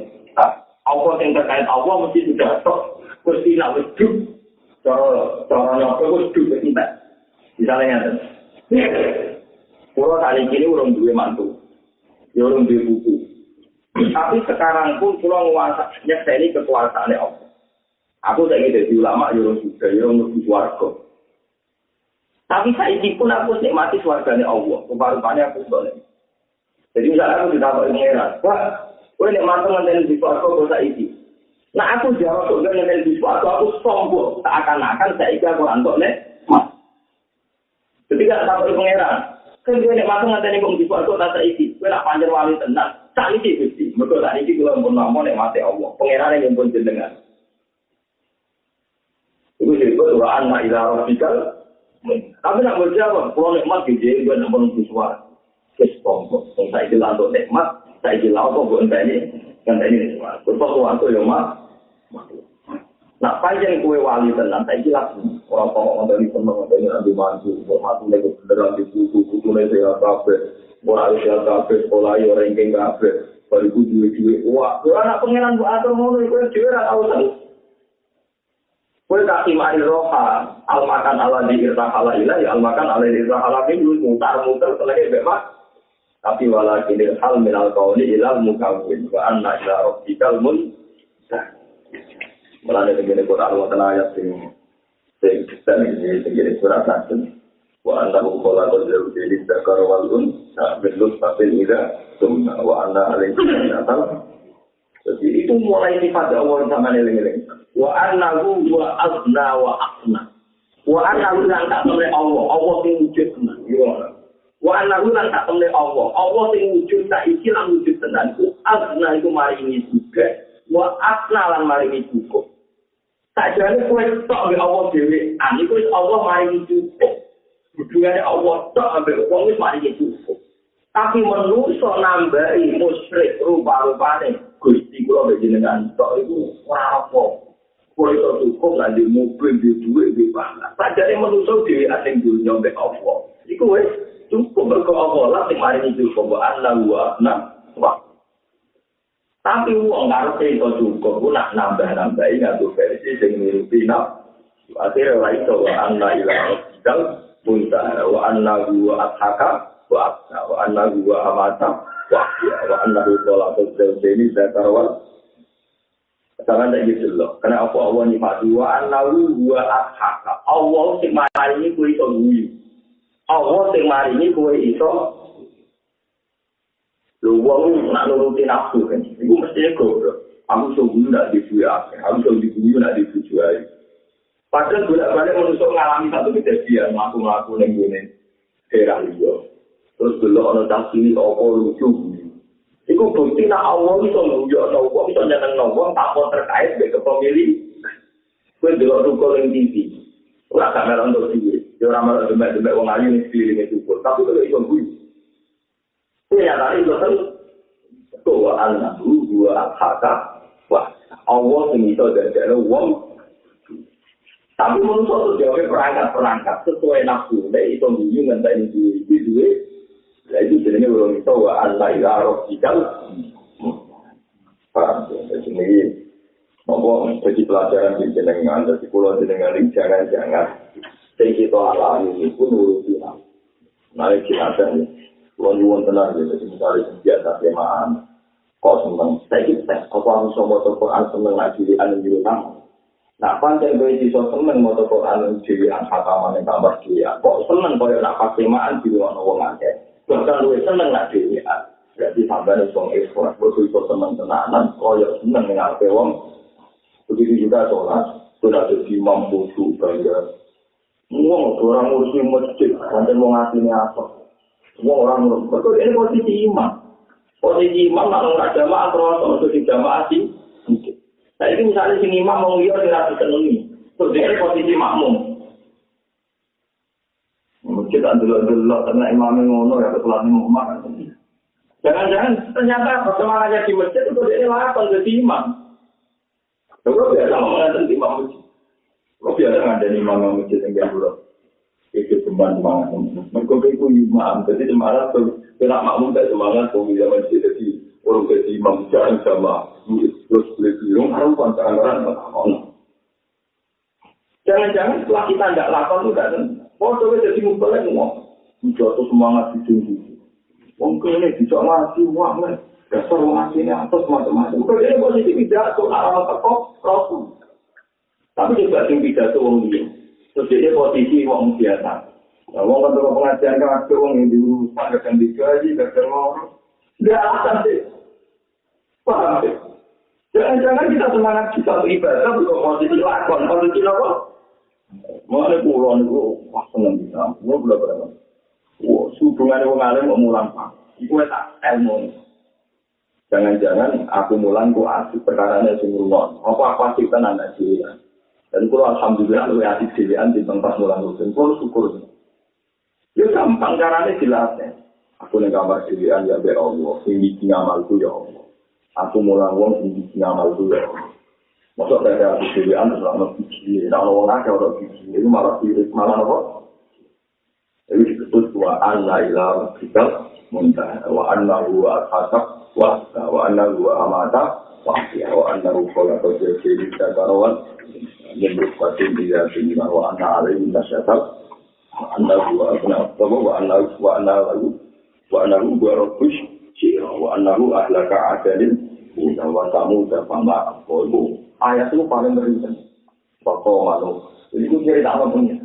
Allah yang terkait Allah mesti sudah tok mesti nak wujud cara cara nyapa wujud entek misalnya Pulau kali ini urung duwe mantu, urung duwe buku. Tapi sekarang pun pulau nguasa nyekseni kekuasaan Allah. Aku saya jadi ulama, urung juga, urung suarga. Tapi saya pun aku nikmati suarganya Allah. Rupa-rupanya aku boleh. Jadi misalnya aku ditambah pengeran, wah Kowe nek mantu ngenteni di swarga kok saiki. Nah aku jawab kok ngenteni di swarga aku sombong, seakan-akan saiki aku antuk nek. Ketika sampai pangeran, kan gue ngenteni kok di swarga tak saiki. Kowe nak panjer wali tenang, sak iki Gusti. Mergo sak iki kula pun nampa nek mati Allah. Pangeran yang pun jenengan. Iku disebut surah An-Na'ilah Rabbikal Tapi nak berjawab, kalau nikmat gitu, gue nak menunggu suara. Kesombong, saya jelas untuk nikmat, saya kira apa buat ini kan ini semua betul waktu yang mah nah panjang kue wali tenang saya kira orang orang dari seneng dari nanti maju. Buat mati lagi beneran di buku buku nih saya kafe orang saya kafe sekolah ya ranking kafe baru ku duit duit wah kue anak pangeran buat atur nih kue duit atau tahu Kue kaki mari roha, al makan ala di irta halailah, ya al makan ala di irta halailah, mutar mutar selagi bebas, tapi walakin hal minal kauli ilal mukawin wa anna ila rabbikal mun Mulane begini Quran wonten ayat sing sing kita ini begini surat Nahl wa anna hu qala qad jadi zakar wal un bil lutfil ida summa wa anna alaihi salatu jadi itu mulai sifat Allah sama neling-neling wa anna hu wa azna wa aqna wa anna hu tak Allah Allah sing wujud tenan Wa anahu lan tak temne Allah. Allah sing wujud tak iki lan wujud tenan ku azna iku maringi juga. Wa asna lan maringi cukup. Tak jane kowe tok ambek Allah dhewe. Ani kowe Allah maringi cukup. Hubungane Allah tok ambek wong wis maringi cukup. Tapi menungso nambahi musyrik rupa-rupane Gusti kula jenengan tok iku ora apa. Kula iso cukup lan di mobil di duwe di pangan. Padahal manusa dhewe asing dunya mek apa. Iku wis cukup mergo Allah lah sing maringi cukup wa Allah wa wa. Tapi wong ngarepe iso cukup ku nak nambah-nambahi nganggo versi sing mirupi nak. Akhirnya ora iso wa anna ila rabbikal muntaha wa anna wa athaka wa anna wa amata wa ahya wa anna qala tadzawjani zakarwal Jangan tak gitu loh. Karena apa Allah ni mati wa annahu wa athaka. Allah sing maringi kuwi iso guyu. Allah sing maringi kowe iso Lho wong nak nuruti nafsu kan. Iku mesti goblok. Aku iso guyu nak dibuyu akeh. Aku iso diguyu nak dibuju ae. Padahal bolak-balik manusia ngalami satu kejadian melaku-melaku ning ngene daerah liya. Terus dulu ana tasili apa lucu. Iku bukti nak Allah iso ana wong iso nyeneng wong tanpa terkait dengan pemilih. Kowe delok rukun ning TV. Ora kamera untuk diri. Ya ora malah demek-demek wong ayu ning sekeliling itu. Tapi kalau iso guyu. Ya tadi itu kan bahwa anakku dua haka wah Allah sing iso dadekno wong tapi menurut tuh jawabnya perangkat-perangkat sesuai nafsu. Nah, itu ngenteni duwe iki duwe. Lah itu jenenge wong iso wa Allah ila rabbikal. Paham ya, jadi Nopo jadi pelajaran di jenengan, jadi pulau jenengan ini jangan-jangan sing kita alami itu nuruti Nah, kita ada nih, pulau nyuwun tenang ya, jadi misalnya biasa temaan, kok seneng, saya kita, apa aku sama Quran seneng lagi di anu nyuwun Nah, pancen kowe iso seneng maca Quran dhewe an khataman ning kamar dhewe. Kok seneng koyo nak pas di ono wong akeh. Bahkan luwih seneng nak dhewe. Berarti sampeyan wong ikhlas, kok iso seneng tenanan koyo seneng ning ape wong Begitu juga sholat, sudah ada imam khusyuk bayar. Semua orang ngurus masjid, nanti mau ngasih apa? Semua orang. Betul ini posisi imam. Posisi imam nak nggak jamaah terus untuk di jamaah sih. Nah ini misalnya si imam mau lihat tidak disenangi. Terus dia posisi makmum. Masjid dulu-dulu karena imamnya ngono ya ketulannya Muhammad. Jangan-jangan ternyata perkembangannya di masjid itu dia lakukan ke imam. Kalau biasa mengatakan imam masjid. Kalau biasa ngadain imam masjid yang dulu. Itu teman semangat. Mereka itu imam. Jadi semangat tuh. Kena makmum tak semangat. Bisa masjid jadi orang jadi imam jarang sama. Terus beli bilang harus pantangan orang. Jangan-jangan setelah kita tidak lakukan itu tidak Oh, coba jadi mubalik ngomong. Jatuh semangat di tinggi. Wong kene bisa ngaji wah dasar atau semacam-macam. Kalau dia posisi pidato, arah teko, rasul. Tapi juga sing pidato wong dia. Terus posisi wong biasa. Nah, wong kan pengajian kan ada wong yang diurusan, kadang digaji, kadang mau. Tidak akan sih. Paham sih? Jangan-jangan kita semangat kita beribadah bukan posisi lakon, posisi apa? Mana pulau itu, wah seneng bisa, pulau belum berapa. Wah, hubungan wong alim mau mulang pak. Iku tak ilmu. Jangan-jangan aku mulang ku asik perkara ini sing rumon. Apa aku asik tenan aja Dan kalau alhamdulillah lu asik dilian di tempat mulang rutin. Kalau syukur. Ya gampang caranya jelasnya. Aku nih gambar dilian ya be Allah. Ini ngamalku ya Allah. Aku mulang wong ini ngamalku ya Allah. Masuk dari asik dilian terus lama biji. Nah orang akeh orang biji. Itu malah sirik malah apa? Jadi disebut wa anna ila kita muntah wa anna huwa ashasak wa wa annahu amata wa wa annahu qala qad jadi karawan yang berkuatin dia tinggal wa anna alaihi nasyatal annahu wa anna wa annahu wa annahu wa annahu wa rabbush sira wa annahu ahlaka adalin wa tamu da fama qulu ayat itu paling ringan pokok malu jadi itu cerita apa punya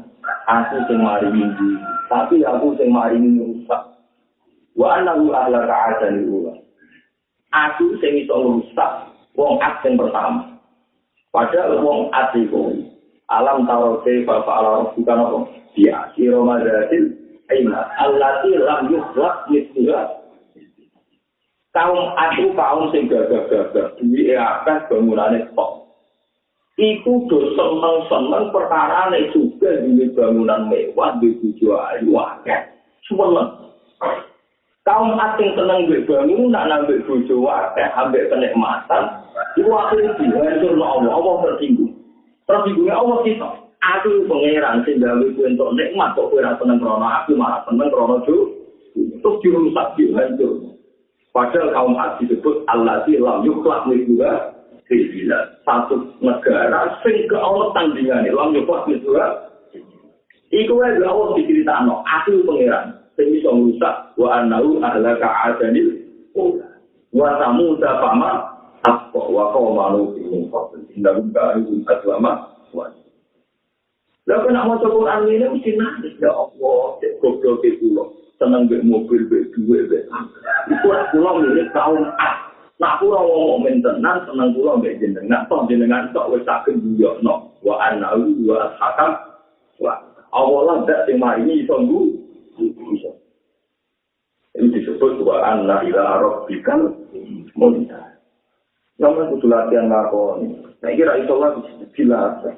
aku sing mari minggu tapi aku sing mari rusak wa annahu ahlaka adalin aku sing iso ngrusak wong at sing pertama. Padahal wong at iku alam tarote bapak alam bukan apa dia siro madatil aina allati lam yukhlaq mithluha kaum aku kaum sing gagah-gagah duwe akeh bangunane tok iku do seneng-seneng perkara nek juga duwe bangunan mewah duwe bojo ayu akeh. Seneng. Kaum asing seneng duwe bangunan nambah bojo akeh ambek kenikmatan iku akhire dihancur no Allah. Allah tersinggung. Tersinggungnya Allah kita. Aku sing gawe kuwi entuk nikmat kok ora seneng krono aku malah seneng krono jo. Terus dirusak dihancur. Padahal kaum asing disebut Allah di lam yukhlaq juga satu negara sing ke Allah tandingane lam yukhlaq juga Iku wae Allah diceritakno, aku pangeran. sing iso ngrusak wa annahu ahlaka adanil wa samuda fama apa wa qawma nuhi min qabl inna kanu aslama wa Lah kena maca Quran ini mesti nangis ya Allah, cek goblok ke kula. Seneng mbek mobil, mbek duwe, mbek ora kula milik kaum Nak kula ngomong men tenan seneng kula mbek jenengan, toh jenengan tok wis tak genduyokno. Wa annahu wa hakam wa Allah lah dak sing mari iso bisa. Ini disebut wa anna ila rabbikal munta. Namun kudu latihan ngakoni. Nah kira iso lah biasa.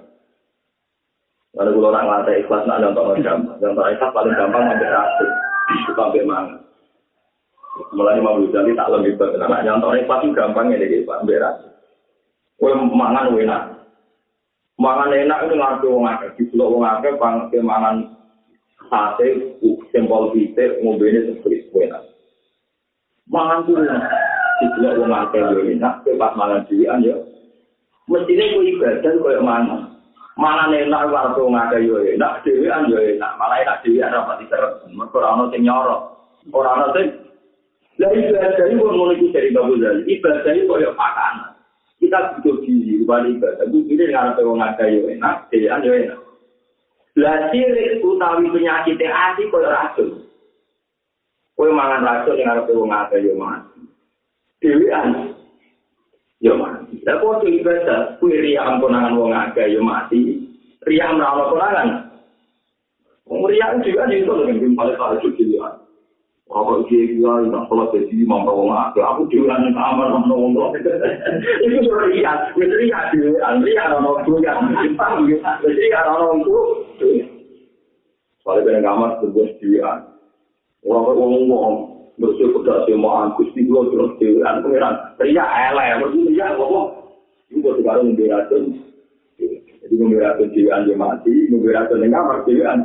Kalau kalau orang lantai ikhlas nak nonton gampang, nonton ikhlas paling gampang sampai satu, sampai mana. Mulai mau jadi tak lebih. Nah, nonton ikhlas itu gampang ya deh, Pak Berat. Kue mangan enak, mangan enak itu ngaku wong akeh, di pulau wong akeh, mangan sate sempol pitik ngombene seperti enak. Mangan kuwi tidak wong akeh yo enak, pas mangan dhewean yo. Mestine kuwi ibadah koyo mangan. Mangan enak karo wong akeh yo enak, dhewean yo enak, malah enak ora pati terus. Mergo ora ono sing nyoro. Ora ono sing Lah ibadah wong ngono iki dari Bapak Zali. Ibadah ini koyo makanan. Kita butuh gizi, kembali ibadah. Ini dengan wong akeh yo enak, dhewean yo enak. Lah sirik utawi penyakit ati koyo racun. Kowe mangan racun ning arep wong akeh yo mati. Dewean yo mati. Lah kok ibadah kuwi riya ampunan wong akeh yo mati. Riya menawa konangan. Wong riya juga ning to ning paling paling suci ya. Apa iki gua ora salah dadi mampu wong akeh. Aku dhewe nang kamar nang wong tua. Iku ora riya, wis riya dhewe, riya ana wong tuwa. Jadi ana wong tuwa Soalnya kena kamar sebuah sediaan. Orang orang ngomong bersih pedas semua angkus di dua terus sediaan pengiran. Teriak elek, bersih teriak ngomong. Itu buat sekarang memberatkan. Jadi memberatkan sediaan dia mati, memberatkan yang kamar sediaan.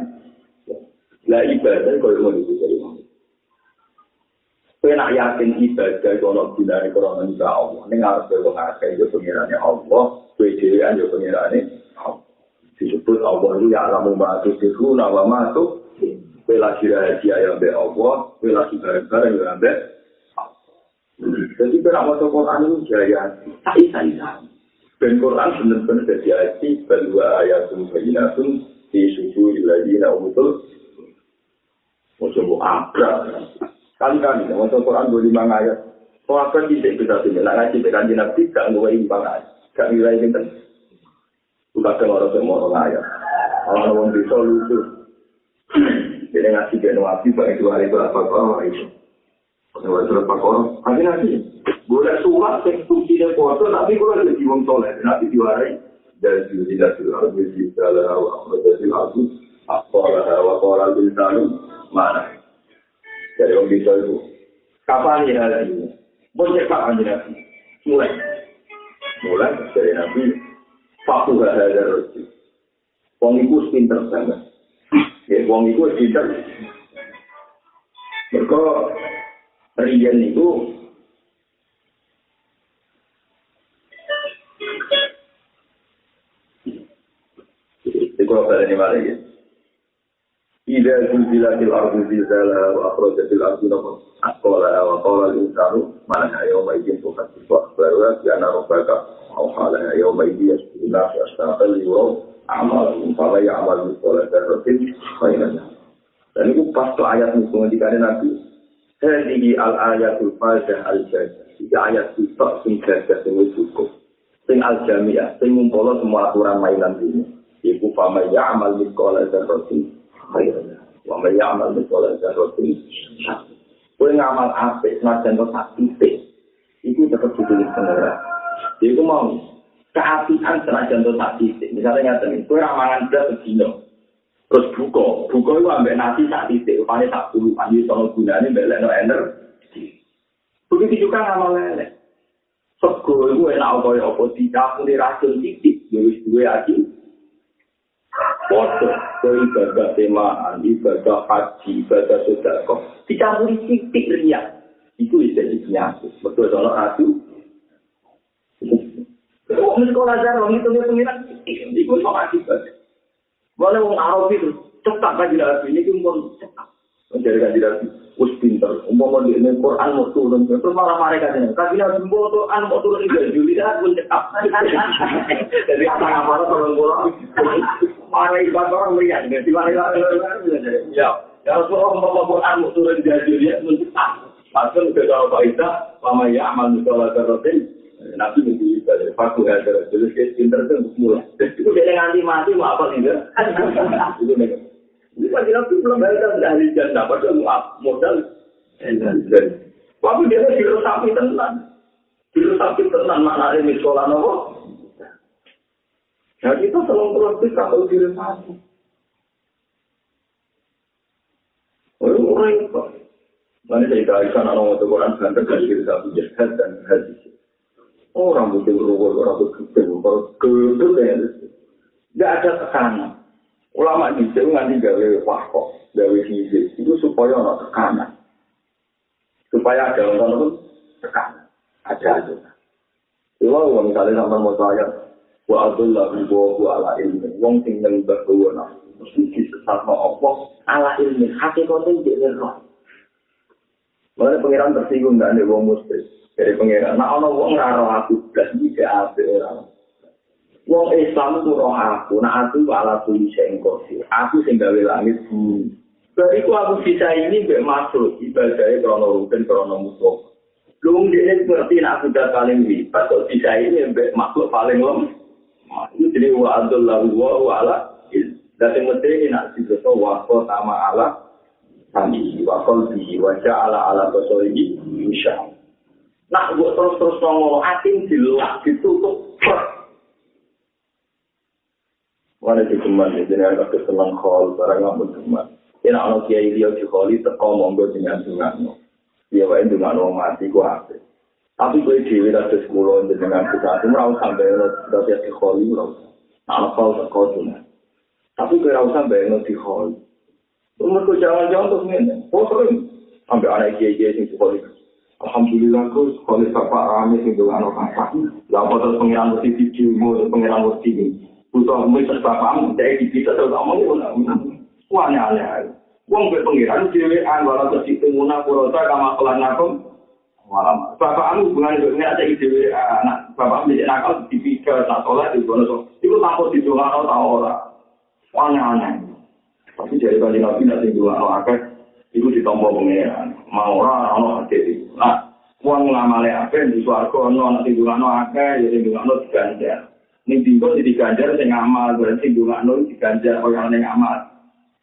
Lah ibadah kalau mau itu Kau nak yakin ibadah kalau tidak ada korona juga Allah. Ini harus berpengaruh itu pengirannya Allah. Kau sediaan juga pengirannya Allah. disebut Allah itu ya alamu ma'atu sifu nawa ma'atu bela rahasia yang be Allah bela barang-barang yang be jadi kita mau Quran itu jaya tak isa dan Quran benar-benar jadi hati kedua ayat bayinatun di susu lagi na umutul mau coba abrak kali-kali mau Quran dua lima ayat Kau apa tidak kita sini? Nak ngaji dengan nabi gak nggak ini banget, gak nilai kita. kadang orang yang mau ngayat. Orang yang bisa lucu. Jadi ngasih dia nabi baik dua hari berapa kau itu. Kalau berapa kau, nanti boleh surat yang kunci dia foto, tapi boleh jadi wong soleh. Nanti dua hari dari sini tidak sudah bisa dalam awal dari aku. Apa lah orang bintang mana? Jadi orang bisa itu. Kapan ya hari? Boleh kapan ya? Mulai. Mulai dari nabi Faku gak ada rezeki. Wong iku pinter banget. Ya, wong iku pinter. Mereka rian itu kalau ada mana ya? Ida zilzila til ardu zilzala wa akhrajatil ardu nama akhola wa akhola lintaru manaha yawma ijin wa sifu akhbaru wa siyana rupaka awhala yawma ijin yashkuna fi ashtaqal yuwa amal umpama ya amal yukhola darrotin khainanya dan itu pas tuh ayat musuh ngedikannya nabi. Hadihi al ayatul fadah al jajah tiga ayat sifat sing jajah sing cukup. Sing al jamiah sing mumpolo semua aturan mainan ini ibu pamaya amal yukhola darrotin khainanya khairan. Wa ma ya amal mikola zarrotin Kue ngamal apik, senajan kok sak titik. Iku tetap ditulis pengeran. Iku mau keapian senajan to tak titik. Misalnya nyata nih, kue ramangan belas sedino. Terus buka, buka itu ambek nasi sak titik, upahnya tak puluh, panji sono gunanya belek no energi. Begitu juga ngamal lele. Sego itu enak apa ya, apa tidak punya racun titik, wis duwe aja. Foto, ke ibadah temaan, ibadah haji, ibadah sodako, dicampuri titik riak. Itu bisa jadi penyakit. Betul soal racun. Kok sekolah jarang, itu-itu titik, itu sama akibat. Boleh wong Arab itu cetak kan tidak ini pun cetak. Menjadi kan tidak us pinter. Umpama di ini Quran mau turun, terus malah mereka kan Tapi nabi mau Quran mau turun di Juli dah pun cetak. [LAUGHS] Jadi apa apa orang pulang. Mana ibadah orang melihat, jadi mana ya. Kalau seorang umpama Quran mau turun di Juli pun cetak. Pasal kita tahu faedah, lama ya amal musola terotin. Nabi menjadi ibadah faku ya terus jadi kayak pinter itu mulai. Itu dia nganti mati mau apa nih Itu nih. Nabi belum bayar dari janda padahal modal. Tapi dia biru sapi tenan. Biru sapi tenan mana ini sekolah nopo. Nah kita selalu praktis kalau biru sapi. Oh, orang itu. Mana saya kira ikan anak untuk Quran dan terkait sapi jihad dan hadis. Orang butuh ruwet, orang butuh gedung, ya. Tidak ada tekanan. Ulama di sini nganti gawe wakok, gawe fisik, itu supaya ada tekanan. Supaya ada orang tekanan. Ada aja. Kalau misalnya sama mau saya, wa abdullah wa wa ala ilmi, wong sing nang berkuwa mesti sesat apa ala ilmi, hakikatnya jadi roh. Mana pengiran tersinggung ada wong muslim. dari pengiran. Nah, ono wong raro aku ini ke ape orang. Wong Islam itu roh aku. Nah, aku ala tuli sengkosi. Aku sing gawe langit bumi. Bariku aku bisa ini mbak masuk ibadahnya krono rukun krono musuh. Lu dia ngerti nak aku udah paling lipat kok bisa ini mbak makhluk paling lem. Itu jadi wa lahu wa wa ala. Dan yang penting ini nak dibeso wa sama ala. Kami wa qalbi wa ja'ala ala basolihi insya Allah. Nak buat terus-terus ngomong ating dilak ditutup. Mana di keman ya, agak kesenang khol, barang nggak mau keman. Ini anak kiai dia di kholi, teko monggo dengan dungan. Dia wae dungan mati ku hati. Tapi gue dewi dari sekolah dengan kita itu merau sampai dari di kholi merau. Anak kau teko dungan. Tapi gue rau sampai di kholi. Umur jangan-jangan terus ini. Oh sering. Sampai anak kiai-kiai sing di kholi. Alhamdulillah ku sekolah bapak rame sing doa no bapak. Lah terus pengiran mesti mu pengiran mesti. Butuh mu terus bapak dari di kita terus ngomong ngono. Wanya aneh. Wong be pengiran dhewe an wala terus ditemuna purota kama kelan aku. Malam. Bapak anu hubungan dengan ada ide anak bapak menjadi nakal di tiga tak sholat di kono. Itu takut di doa no tau ora. Wanya aneh. Tapi dari bagi nabi nanti doa no akeh. Itu ditompo pengiran. Mau ora ono hati Nah, wong ngamale akeh di swarga ono ana sing dungano akeh ya sing dungano diganjar. Ning dinggo diganjar sing ngamal, berarti sing dungano diganjar kaya ning ngamal.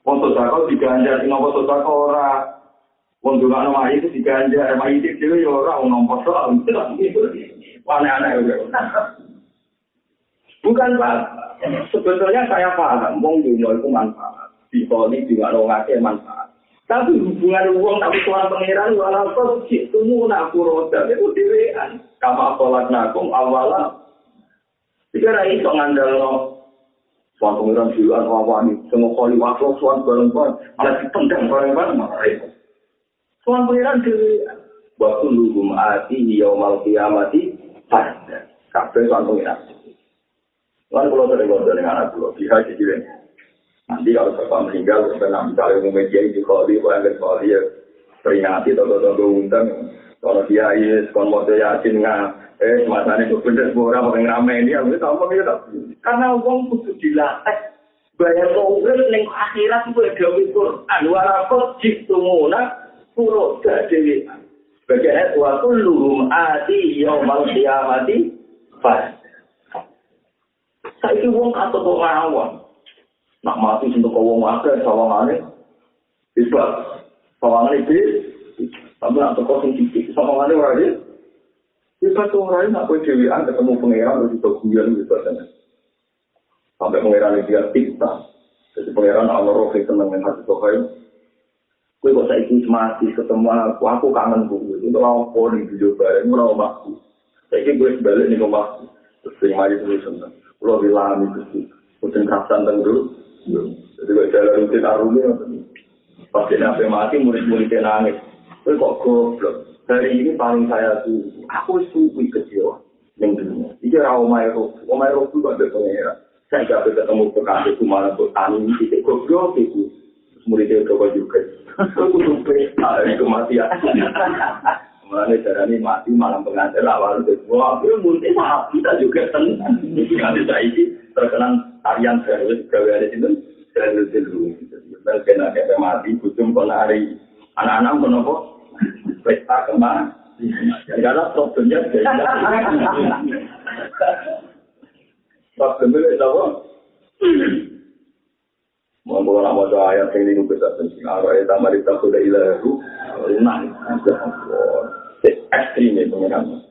Wong sedekah diganjar sing apa sedekah ora. Wong dungano mah itu diganjar, mah itu dhewe ya ora wong nompo soal. [LAUGHS] Aneh-aneh Bukan Pak, sebetulnya saya paham, wong dunia itu manfaat. Di poli juga ngake manfaat. Tapi hubungan uang tapi tuan pangeran walaupun itu nak roda itu dewean. Kama sholat nakum awala. Jika rai itu ngandal no. Tuan pangeran siluan wawani. Semua kali waktu tuan bareng-bareng. Malah ditendang bareng-bareng. Tuan pangeran dewean. Waktu luhum ati yaumal kiamati. Pada. Kabe tuan pangeran. Lalu kalau saya ngomong dengan anak pulau. Bisa jadi Nanti kalau bapak meninggal, karena misalnya umum media di kholi, kalau yang kholi ya peringati atau undang. Kalau dia is, kalau mau yakin nggak, eh masanya itu bener semua orang mau ngerame ini, aku tahu apa gitu. Karena uang kudu dilatih, bayar kongres neng akhirat itu ada Quran. Walaupun jitu muna, puro dari sebagai ayat waktu lurum ati yaumal kiamati pas. Saya itu uang atau pengawang. nak mati untuk kau mau akeh sawangane bisa sawangane itu tapi nak toko sing ora dia bisa tuh orang nak kau cewian ketemu pangeran itu guyon gitu kan sampai pangeran dia tikta Jadi pangeran Allah Rofi seneng yang hati sokai. Kue kok saya ikut mati ketemu aku, aku kangen gue. Itu apa nih video bareng, mau aku. Saya ikut gue sebalik nih rumah. Terus sering maju tuh seneng. Kalau bilang itu sih, kucing kerasan dulu. Jadi gue jalan rutin arumi. Pas dia nabi mati, murid-muridnya nangis. Kue kok goblok. Hari ini paling saya tuh, aku suwi kecil. Yang dunia. Ini omai roh. Omai itu kok ada pangeran. Saya gak bisa ketemu kekasih itu malah buat tani. Itu goblok itu. Muridnya coba juga. Aku pesta dari kematian. Mulanya darah ini mati malam pengantin awal itu. Wah, aku mungkin kita juga tenang. Kan bisa ini terkenal tarian serius gawe di situ. Serius dulu. Kita kena kayak mati, kucing penari. Anak-anak kenapa? Pesta kemana? Karena problemnya. Problemnya itu apa? Mampu orang mau ayat yang ini bisa penting. Arwah itu mari tak sudah ilahu. Lunak. Ekstrim itu memang.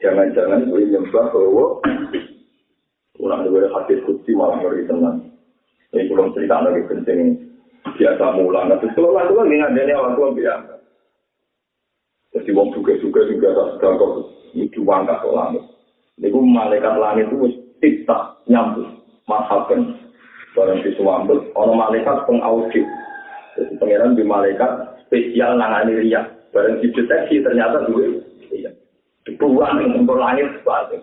Jangan-jangan boleh nyembah bahwa orang juga hadis kutsi malah ngeri tenang. Ini belum cerita lagi penting. Biasa mulang. Tapi kalau lalu lagi ngadanya waktu biasa. Jadi wong juga-juga juga tak sedang kok itu wangkat ke langit. Ini malaikat langit itu tidak nyambut. Masalkan barang di suambut, orang malaikat pengaudit. Jadi pangeran di malaikat spesial nangani riak. Barang dideteksi ternyata dua. Iya. Dibuang untuk langit sebalik.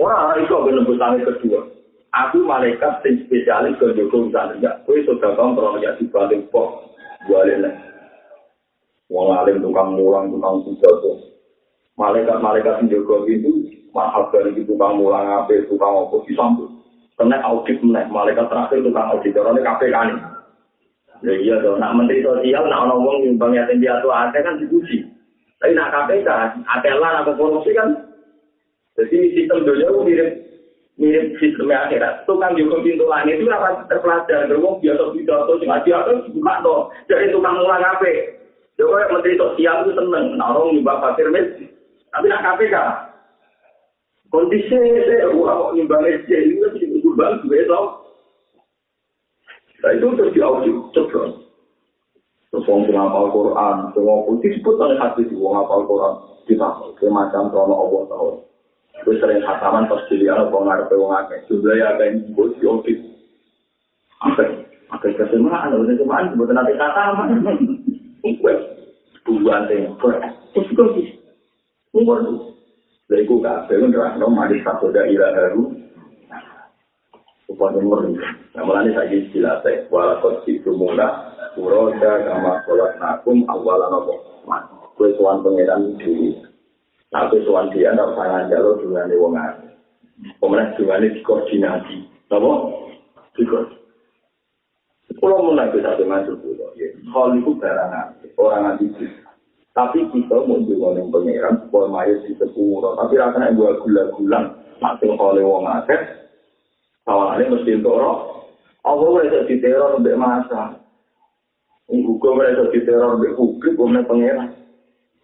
Wah, itu akan langit kedua. Aku malaikat yang spesialis ke Joko Usaha Riak. Kue sudah kontrol ya di balik pok. Balik lah. Wong alim tukang mulang, tukang pidato. Malaikat-malaikat yang jaga itu, mahal dari tukang mulang, apa, tukang apa, disambut. kena audit meneh malaikat terakhir tukang audit orang ini KPK nih ya iya dong nak menteri sosial nak orang ngomong nyumbang yatim piatu ada kan dipuji tapi nak KPK atelan atau korupsi kan jadi sistem dunia itu mirip mirip sistem akhirat tukang juga pintu langit itu apa terpelajar. Terus biasa pidato sing aja kan buka toh jadi tukang ngulang apa Coba menteri sosial itu seneng, nah orang nyumbang pasir tapi nak KPK kondisi saya kok nyumbang SJ ini kan jadi kurban juga tau. Nah itu terus diaudit coba. Terus orang yang ngapal Quran, semua pun disebut oleh hati di orang ngapal Quran kita semacam krono Allah tahu. Terus sering khataman pas dilihat apa ngarep wong akeh. Jumlah ya ada yang disebut diaudit. Apa? Apa kesemaan, ada kesemaan sebut nanti khataman. Wes, bukan temper. Terus kok sih? Umur Lha iku kabeh nerangno manis sakoda ila haru. Upaya murni. Nah, mulane saiki dilate wala kok itu mula uroda kama kolak nakum awalan apa. Kowe tuan pangeran iki. Tapi tuan dia ndak sangat jalo dengan wong akeh. Pemenang dengan dikoordinasi. Napa? Dikoordinasi. Kalau mulai kita dengan itu, hal itu barang orang anti Tapi kita mau juga yang pangeran supaya mayat di sepuro. Tapi rasanya gue gula-gulan, nanti oleh wong akeh, awalnya mesti toro. Allah mereka di teror lebih masa. Hukum mereka di teror lebih publik, bukan pangeran.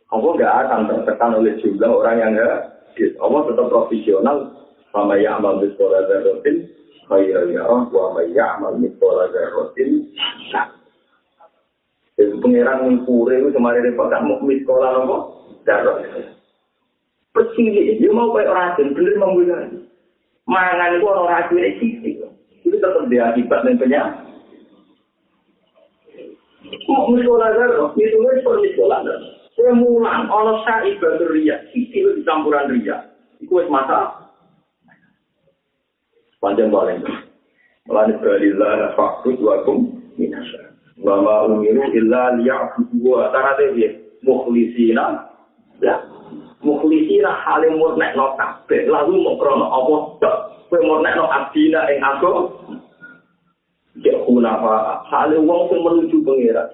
Allah nggak akan tertekan oleh jumlah orang yang nggak. Allah tetap profesional. Sama ya amal biskola zarotin, khairah ya Allah, wa ya amal biskola zarotin, Jadi pengiran yang pure itu kemarin repot tak mau sekolah nopo darah. Pesili dia mau kayak orang asing bener membuat mangan itu orang asing ini sisi. Itu tetap dia akibat dan penyakit. Mau sekolah darah, itu kan sekolah sekolah darah. Saya mulang, ono sa ibadah ria, sisi itu campuran ria. Itu es masa. Panjang paling. Melani balilah fakut wakum minasa. Wama umiru illa liya'budu wa ta'ala dia mukhlisina ya mukhlisina halim murnek no kabeh lalu mau krono apa kowe murnek no abdina ing aku ya kunapa halim wong menuju pengira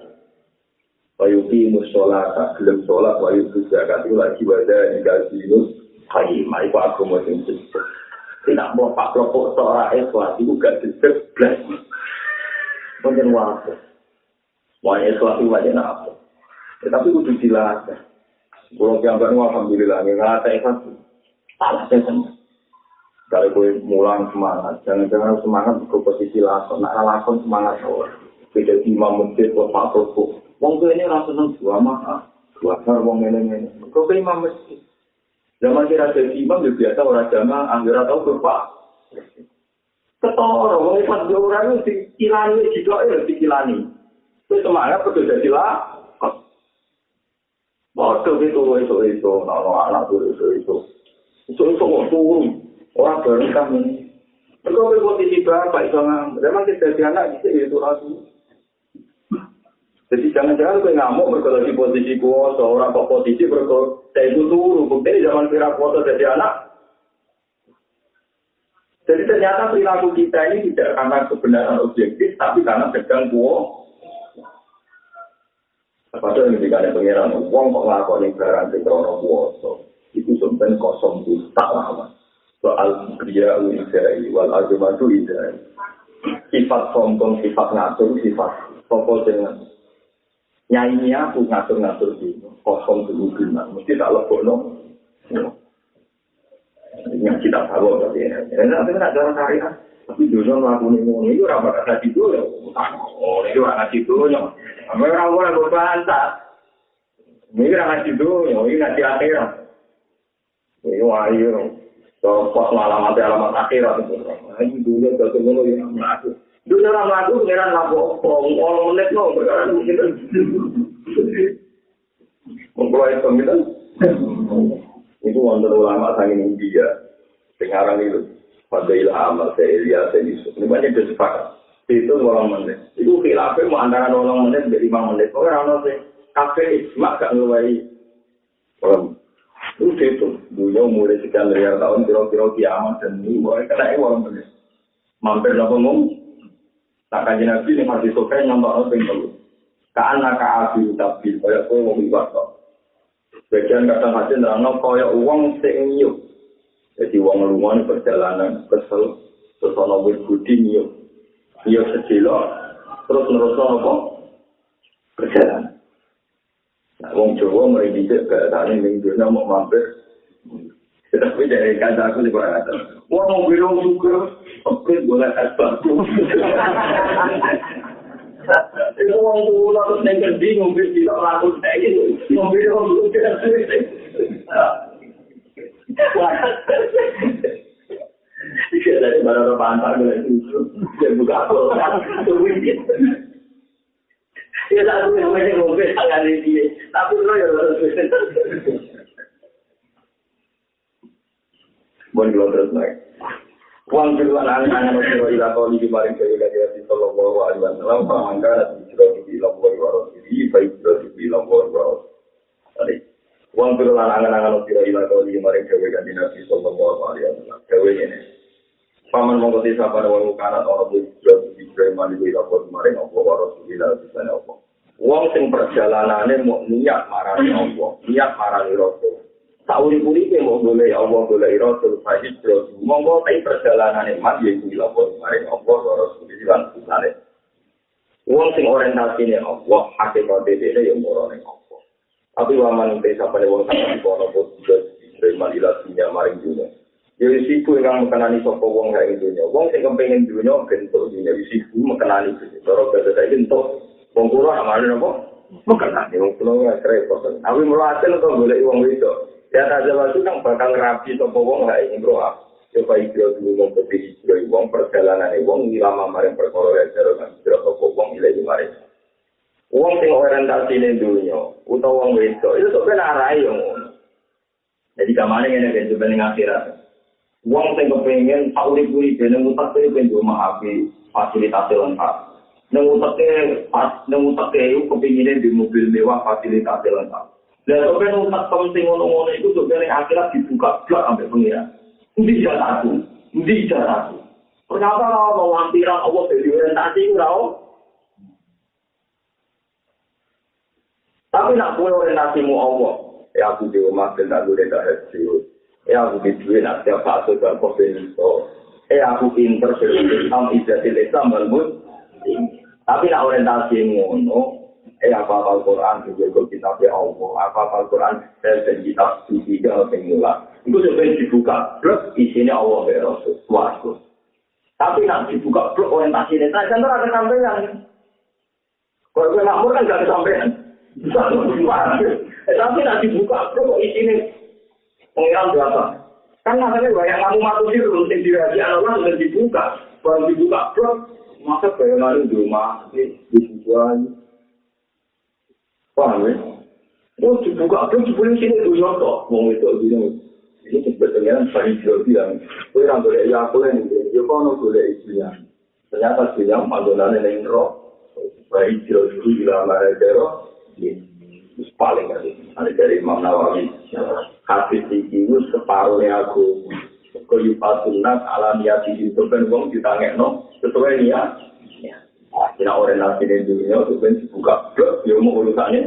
Wayu fi musolata gelem sholat wayu zakat lagi wada dikasih nus kaimah iku agama sing tidak mau pak kelompok seorang ikhlas itu gak diseblas mungkin waktu Wahai suatu wajah apa? Tetapi kudu dilatih. Kalau yang baru alhamdulillah, nggak ada ikhlas. Salah saya Kalau gue mulang semangat, jangan-jangan semangat ke posisi lakon, nak lakon semangat orang. Beda imam buat pak toko. Wong ini rasa seneng dua mah, dua besar wong ini. Kau ke imam masjid. Zaman kira jadi imam ya biasa orang jamaah, anggar atau ke pak. Ketoro, wong ikhlas dua orang itu dikilani, juga ya dikilani. Itu semangat betul jadi lakon. Waduh itu, itu, itu, anak-anak itu, itu, itu. Itu, itu, itu, Orang baru kami. Mereka posisi bapak itu ngamuk. Memang kita jadi anak kita itu lalu. Jadi jangan-jangan gue ngamuk mereka lagi posisi kuasa. Orang kok posisi mereka saya itu turun. Bukti zaman kira kuasa jadi anak. Jadi ternyata perilaku kita ini tidak karena kebenaran objektif, tapi karena sedang kuasa. Padahal ini tidak ada pengiran uang kok ngelakuin barang di krono kuasa. Itu sebenarnya kosong itu tak lama. soal kriya ulidai wal azumatu idai sifat sombong sifat ngatur sifat sopo dengan nyanyi aku ngatur-ngatur di kosong dulu gimana mesti tak lebok no yang kita tahu tapi ya. Tapi tidak jalan karya tapi dulu melakukan ini itu rapat kata itu ya. Oh itu orang ngasih itu ya. Tapi orang orang berbantah ini orang itu ya. Ini ngasih akhirat ini wahyu pos alamat alamat akhirat itu. Ini dulu jatuh dulu yang melaku. Dulu orang melaku pengiran laku orang menit no perkara mungkin. Mengkulai itu itu wonder ulama sang India. Sekarang itu pada ilham saya Ilya saya. Ini banyak sepakat. Itu orang menit. Itu khilafah mau antara orang menit dari lima menit. Orang orang sih kafe mak gak ngeluai. Orang Itu itu, dunia mulai sekian miliar tahun, kira-kira kiamat, dan ini mulai kena orang benar. Mampir nopo ngomong, tak kaji nabi, ini masih suka nyontok nopo yang dulu. Karena kaabi tapi kaya kowe wong ibadah. Bagian kadang hasil nerangno kaya uang sing nyuk. Jadi uang lumayan perjalanan kesel, terus ana wit budi nyuk. Nyuk secilo, terus nerus apa? Perjalanan. wong Jawa mulai dicek ke tani ning dunia mau mampir. Tapi dari kata aku di bawah kata, wah mau bilang juga, oke boleh es batu. Itu wong tuh lalu neng kerdi ngombe tidak laku kayak gitu, orang tuh tidak sulit. Iya dari mana orang pantai gitu, dia buka apa, tuh Ya tak tahu yang macam mobil tangan ini. Tapi lo ya harus Bon kalau terus naik. Uang kedua anak-anak Rasulullah ila kau di kemarin ke wilayah Nabi Sallallahu Alaihi Wasallam. Pamangka nanti sudah di lambor waros ini, baik sudah di lambor waros. Tadi. Uang kedua anak-anak Rasulullah ila kau di kemarin ke wilayah Nabi Sallallahu Alaihi Wasallam. Kewe ini. Paman mengkoti sapa wong kanat orang itu Ibrahim Ali lapor kemarin Allah wa Rasulillah bisa Allah. Wong sing perjalanane mau niat marani Allah, niat marani Rasul. Sauri-uri ke mau boleh Allah boleh Rasul fahid terus. Monggo tapi perjalanane mat ya kuwi lapor kemarin Allah wa Rasulillah bisa Wong sing orientasine Allah, hakikat dhewe ya morone Allah. Tapi waman te sapane wong sampe kono pun Ibrahim Ali lapor maring dunia. Ya risiko yang mengenani sopo wong kayak gitu Wong sing kepengen dunia bentuk dunia risiko mengenani itu. Kalau kata saya bentuk wong kulo amalin apa? Mengenani wong kulo ya repot. Tapi hasil kok boleh wong itu. Ya tak ada waktu kan bakal rapi sopo wong kayak ini bro. Coba ikut dulu wong putih ikut wong perjalanan wong lama maring perkara ya jero kan jero sopo wong ilahi maring. Wong sing orientasi ning dunia utawa wong itu itu sebenarnya arai yang Jadi kamane ngene kan sebenarnya akhirat. Wong sing kepengin urip-urip dene mutak kuwi ben yo maafi fasilitas lengkap. Nang utake pas nang utake iku kepengine di mobil mewah fasilitas lengkap. Dan kok ben utak penting ngono-ngono iku sebenarnya akhirat dibuka blak sampai pengira. Ndi jatahku? Ndi jatahku? Ternyata mau lampiran Allah dari orientasi ora Tapi nak kue orientasimu Allah, ya aku di rumah dan tak boleh tak hasil. Eh aku di duit nak tiap fase dan koordinator. Eh aku pinter sebelum Islam ijatil Islam balmut. Tapi nak orientasi ngono, Eh apa apa Quran juga kitab ya Allah. Apa apa Quran dan kitab suci kalau pemula. Itu sebenarnya dibuka. Terus isinya Allah ya Rasul. Suatu. Tapi nanti dibuka blok orientasi. Nah, contoh ada sampean. Kalau gue makmur kan gak ada sampean. Tapi nanti dibuka blok isinya. Pengiran berapa? Kan namanya banyak kamu masuk di rumah yang dirahasiakan Allah sudah dibuka. Kalau dibuka blok, masa bayangan di rumah, dibuka Paham ya? Oh, dibuka apa? Dibuka sini itu nyontok. Mau itu gini. Ini sebetulnya paling jauh bilang. Kau yang boleh ya aku yang ini. Ya kau nak boleh istrinya. Ternyata bilang panggilan yang roh. Baik jauh dulu bilang ada jero. paling kali. Ada dari Imam Nawawi. Hadis ini itu separuhnya aku. Kau yupatunak alamiah di situ kan wong ditangek no. Sesuai niat. Kira orang nasi di dunia itu kan dibuka blok, ya mau urusannya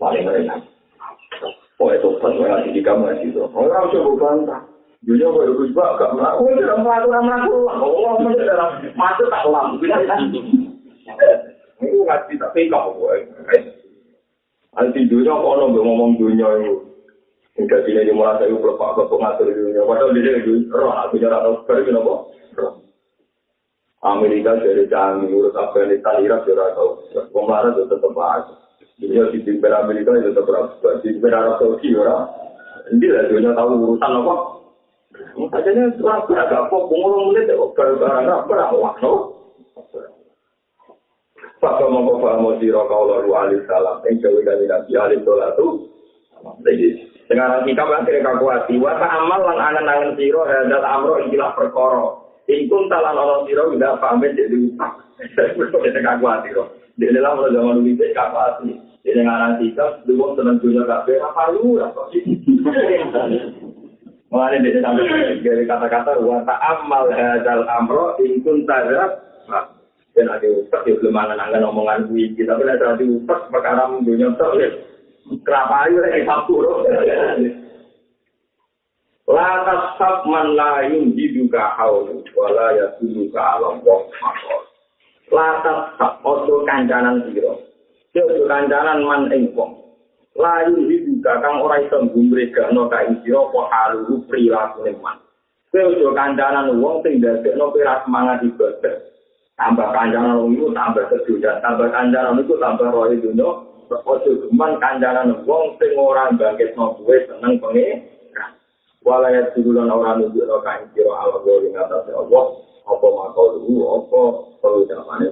paling enak. Oh itu pas saya ngasih di kamu ngasih itu. Orang coba bantah. Dunia gue harus juga gak melakukan. Gue tidak melakukan melakukan. Oh, masuk dalam masuk tak lam. [LAUGHS] Ini ngasih tak pegang gue. Nanti dunia kok orang ngomong dunia itu. Hingga sini dia merasa itu berapa ke pengatur dunia. Padahal dia itu roh. Aku jarang tahu. Kenapa? Roh. Amerika dari canggih, urus Afghanistan, Irak, juga tahu. Pemarat itu tetap aja. Dunia di timber Amerika itu tetap aja. Di timber Arab Saudi, orang. Ini lah dunia tahu urusan apa. Makanya orang beragak kok, pengulung menit, apa, barang waktu. Pak mau paham sira kaula ru alaihi salam ing dewe kali nabi alaihi salatu. Jadi sekarang kita masih kakuati wa amal lan angen-angen sira hadal amro ikilah perkara. Ingkun talan orang siro tidak pamit jadi utang. Saya kaku hati kok. Di dalam mulai zaman dulu itu kaku hati. Di dengan sikap, dulu senang dunia kafe, apa lu? [LAUGHS] Mengenai dia sampai dari kata-kata wa amal hadal amro ingkun tadrak. Dan ada ustaz ya belum angan-angan omongan gue. Tapi ada ustaz perkara dunia ustaz ya. Kenapa ayo lagi satu Lantas sab man lain diduga haulu wala ya diduga alam wong makol. Lantas sab ojo kancanan siro. Ojo kancanan man ing wong. Lain diduga kang ora iso gumrega no ka ing siro po halu prilaku man. Ojo kancanan wong sing dadekno pira semangat ibadah. Tambah kancanan wong itu tambah sejuta. Tambah kancanan itu tambah roh dunia. Ojo geman kancanan wong sing ora bangkit no seneng pengen. Walaya tudulan orang nunjuk no kain kiro ala gori ngatasi Allah apa makau dulu apa? Pengucapannya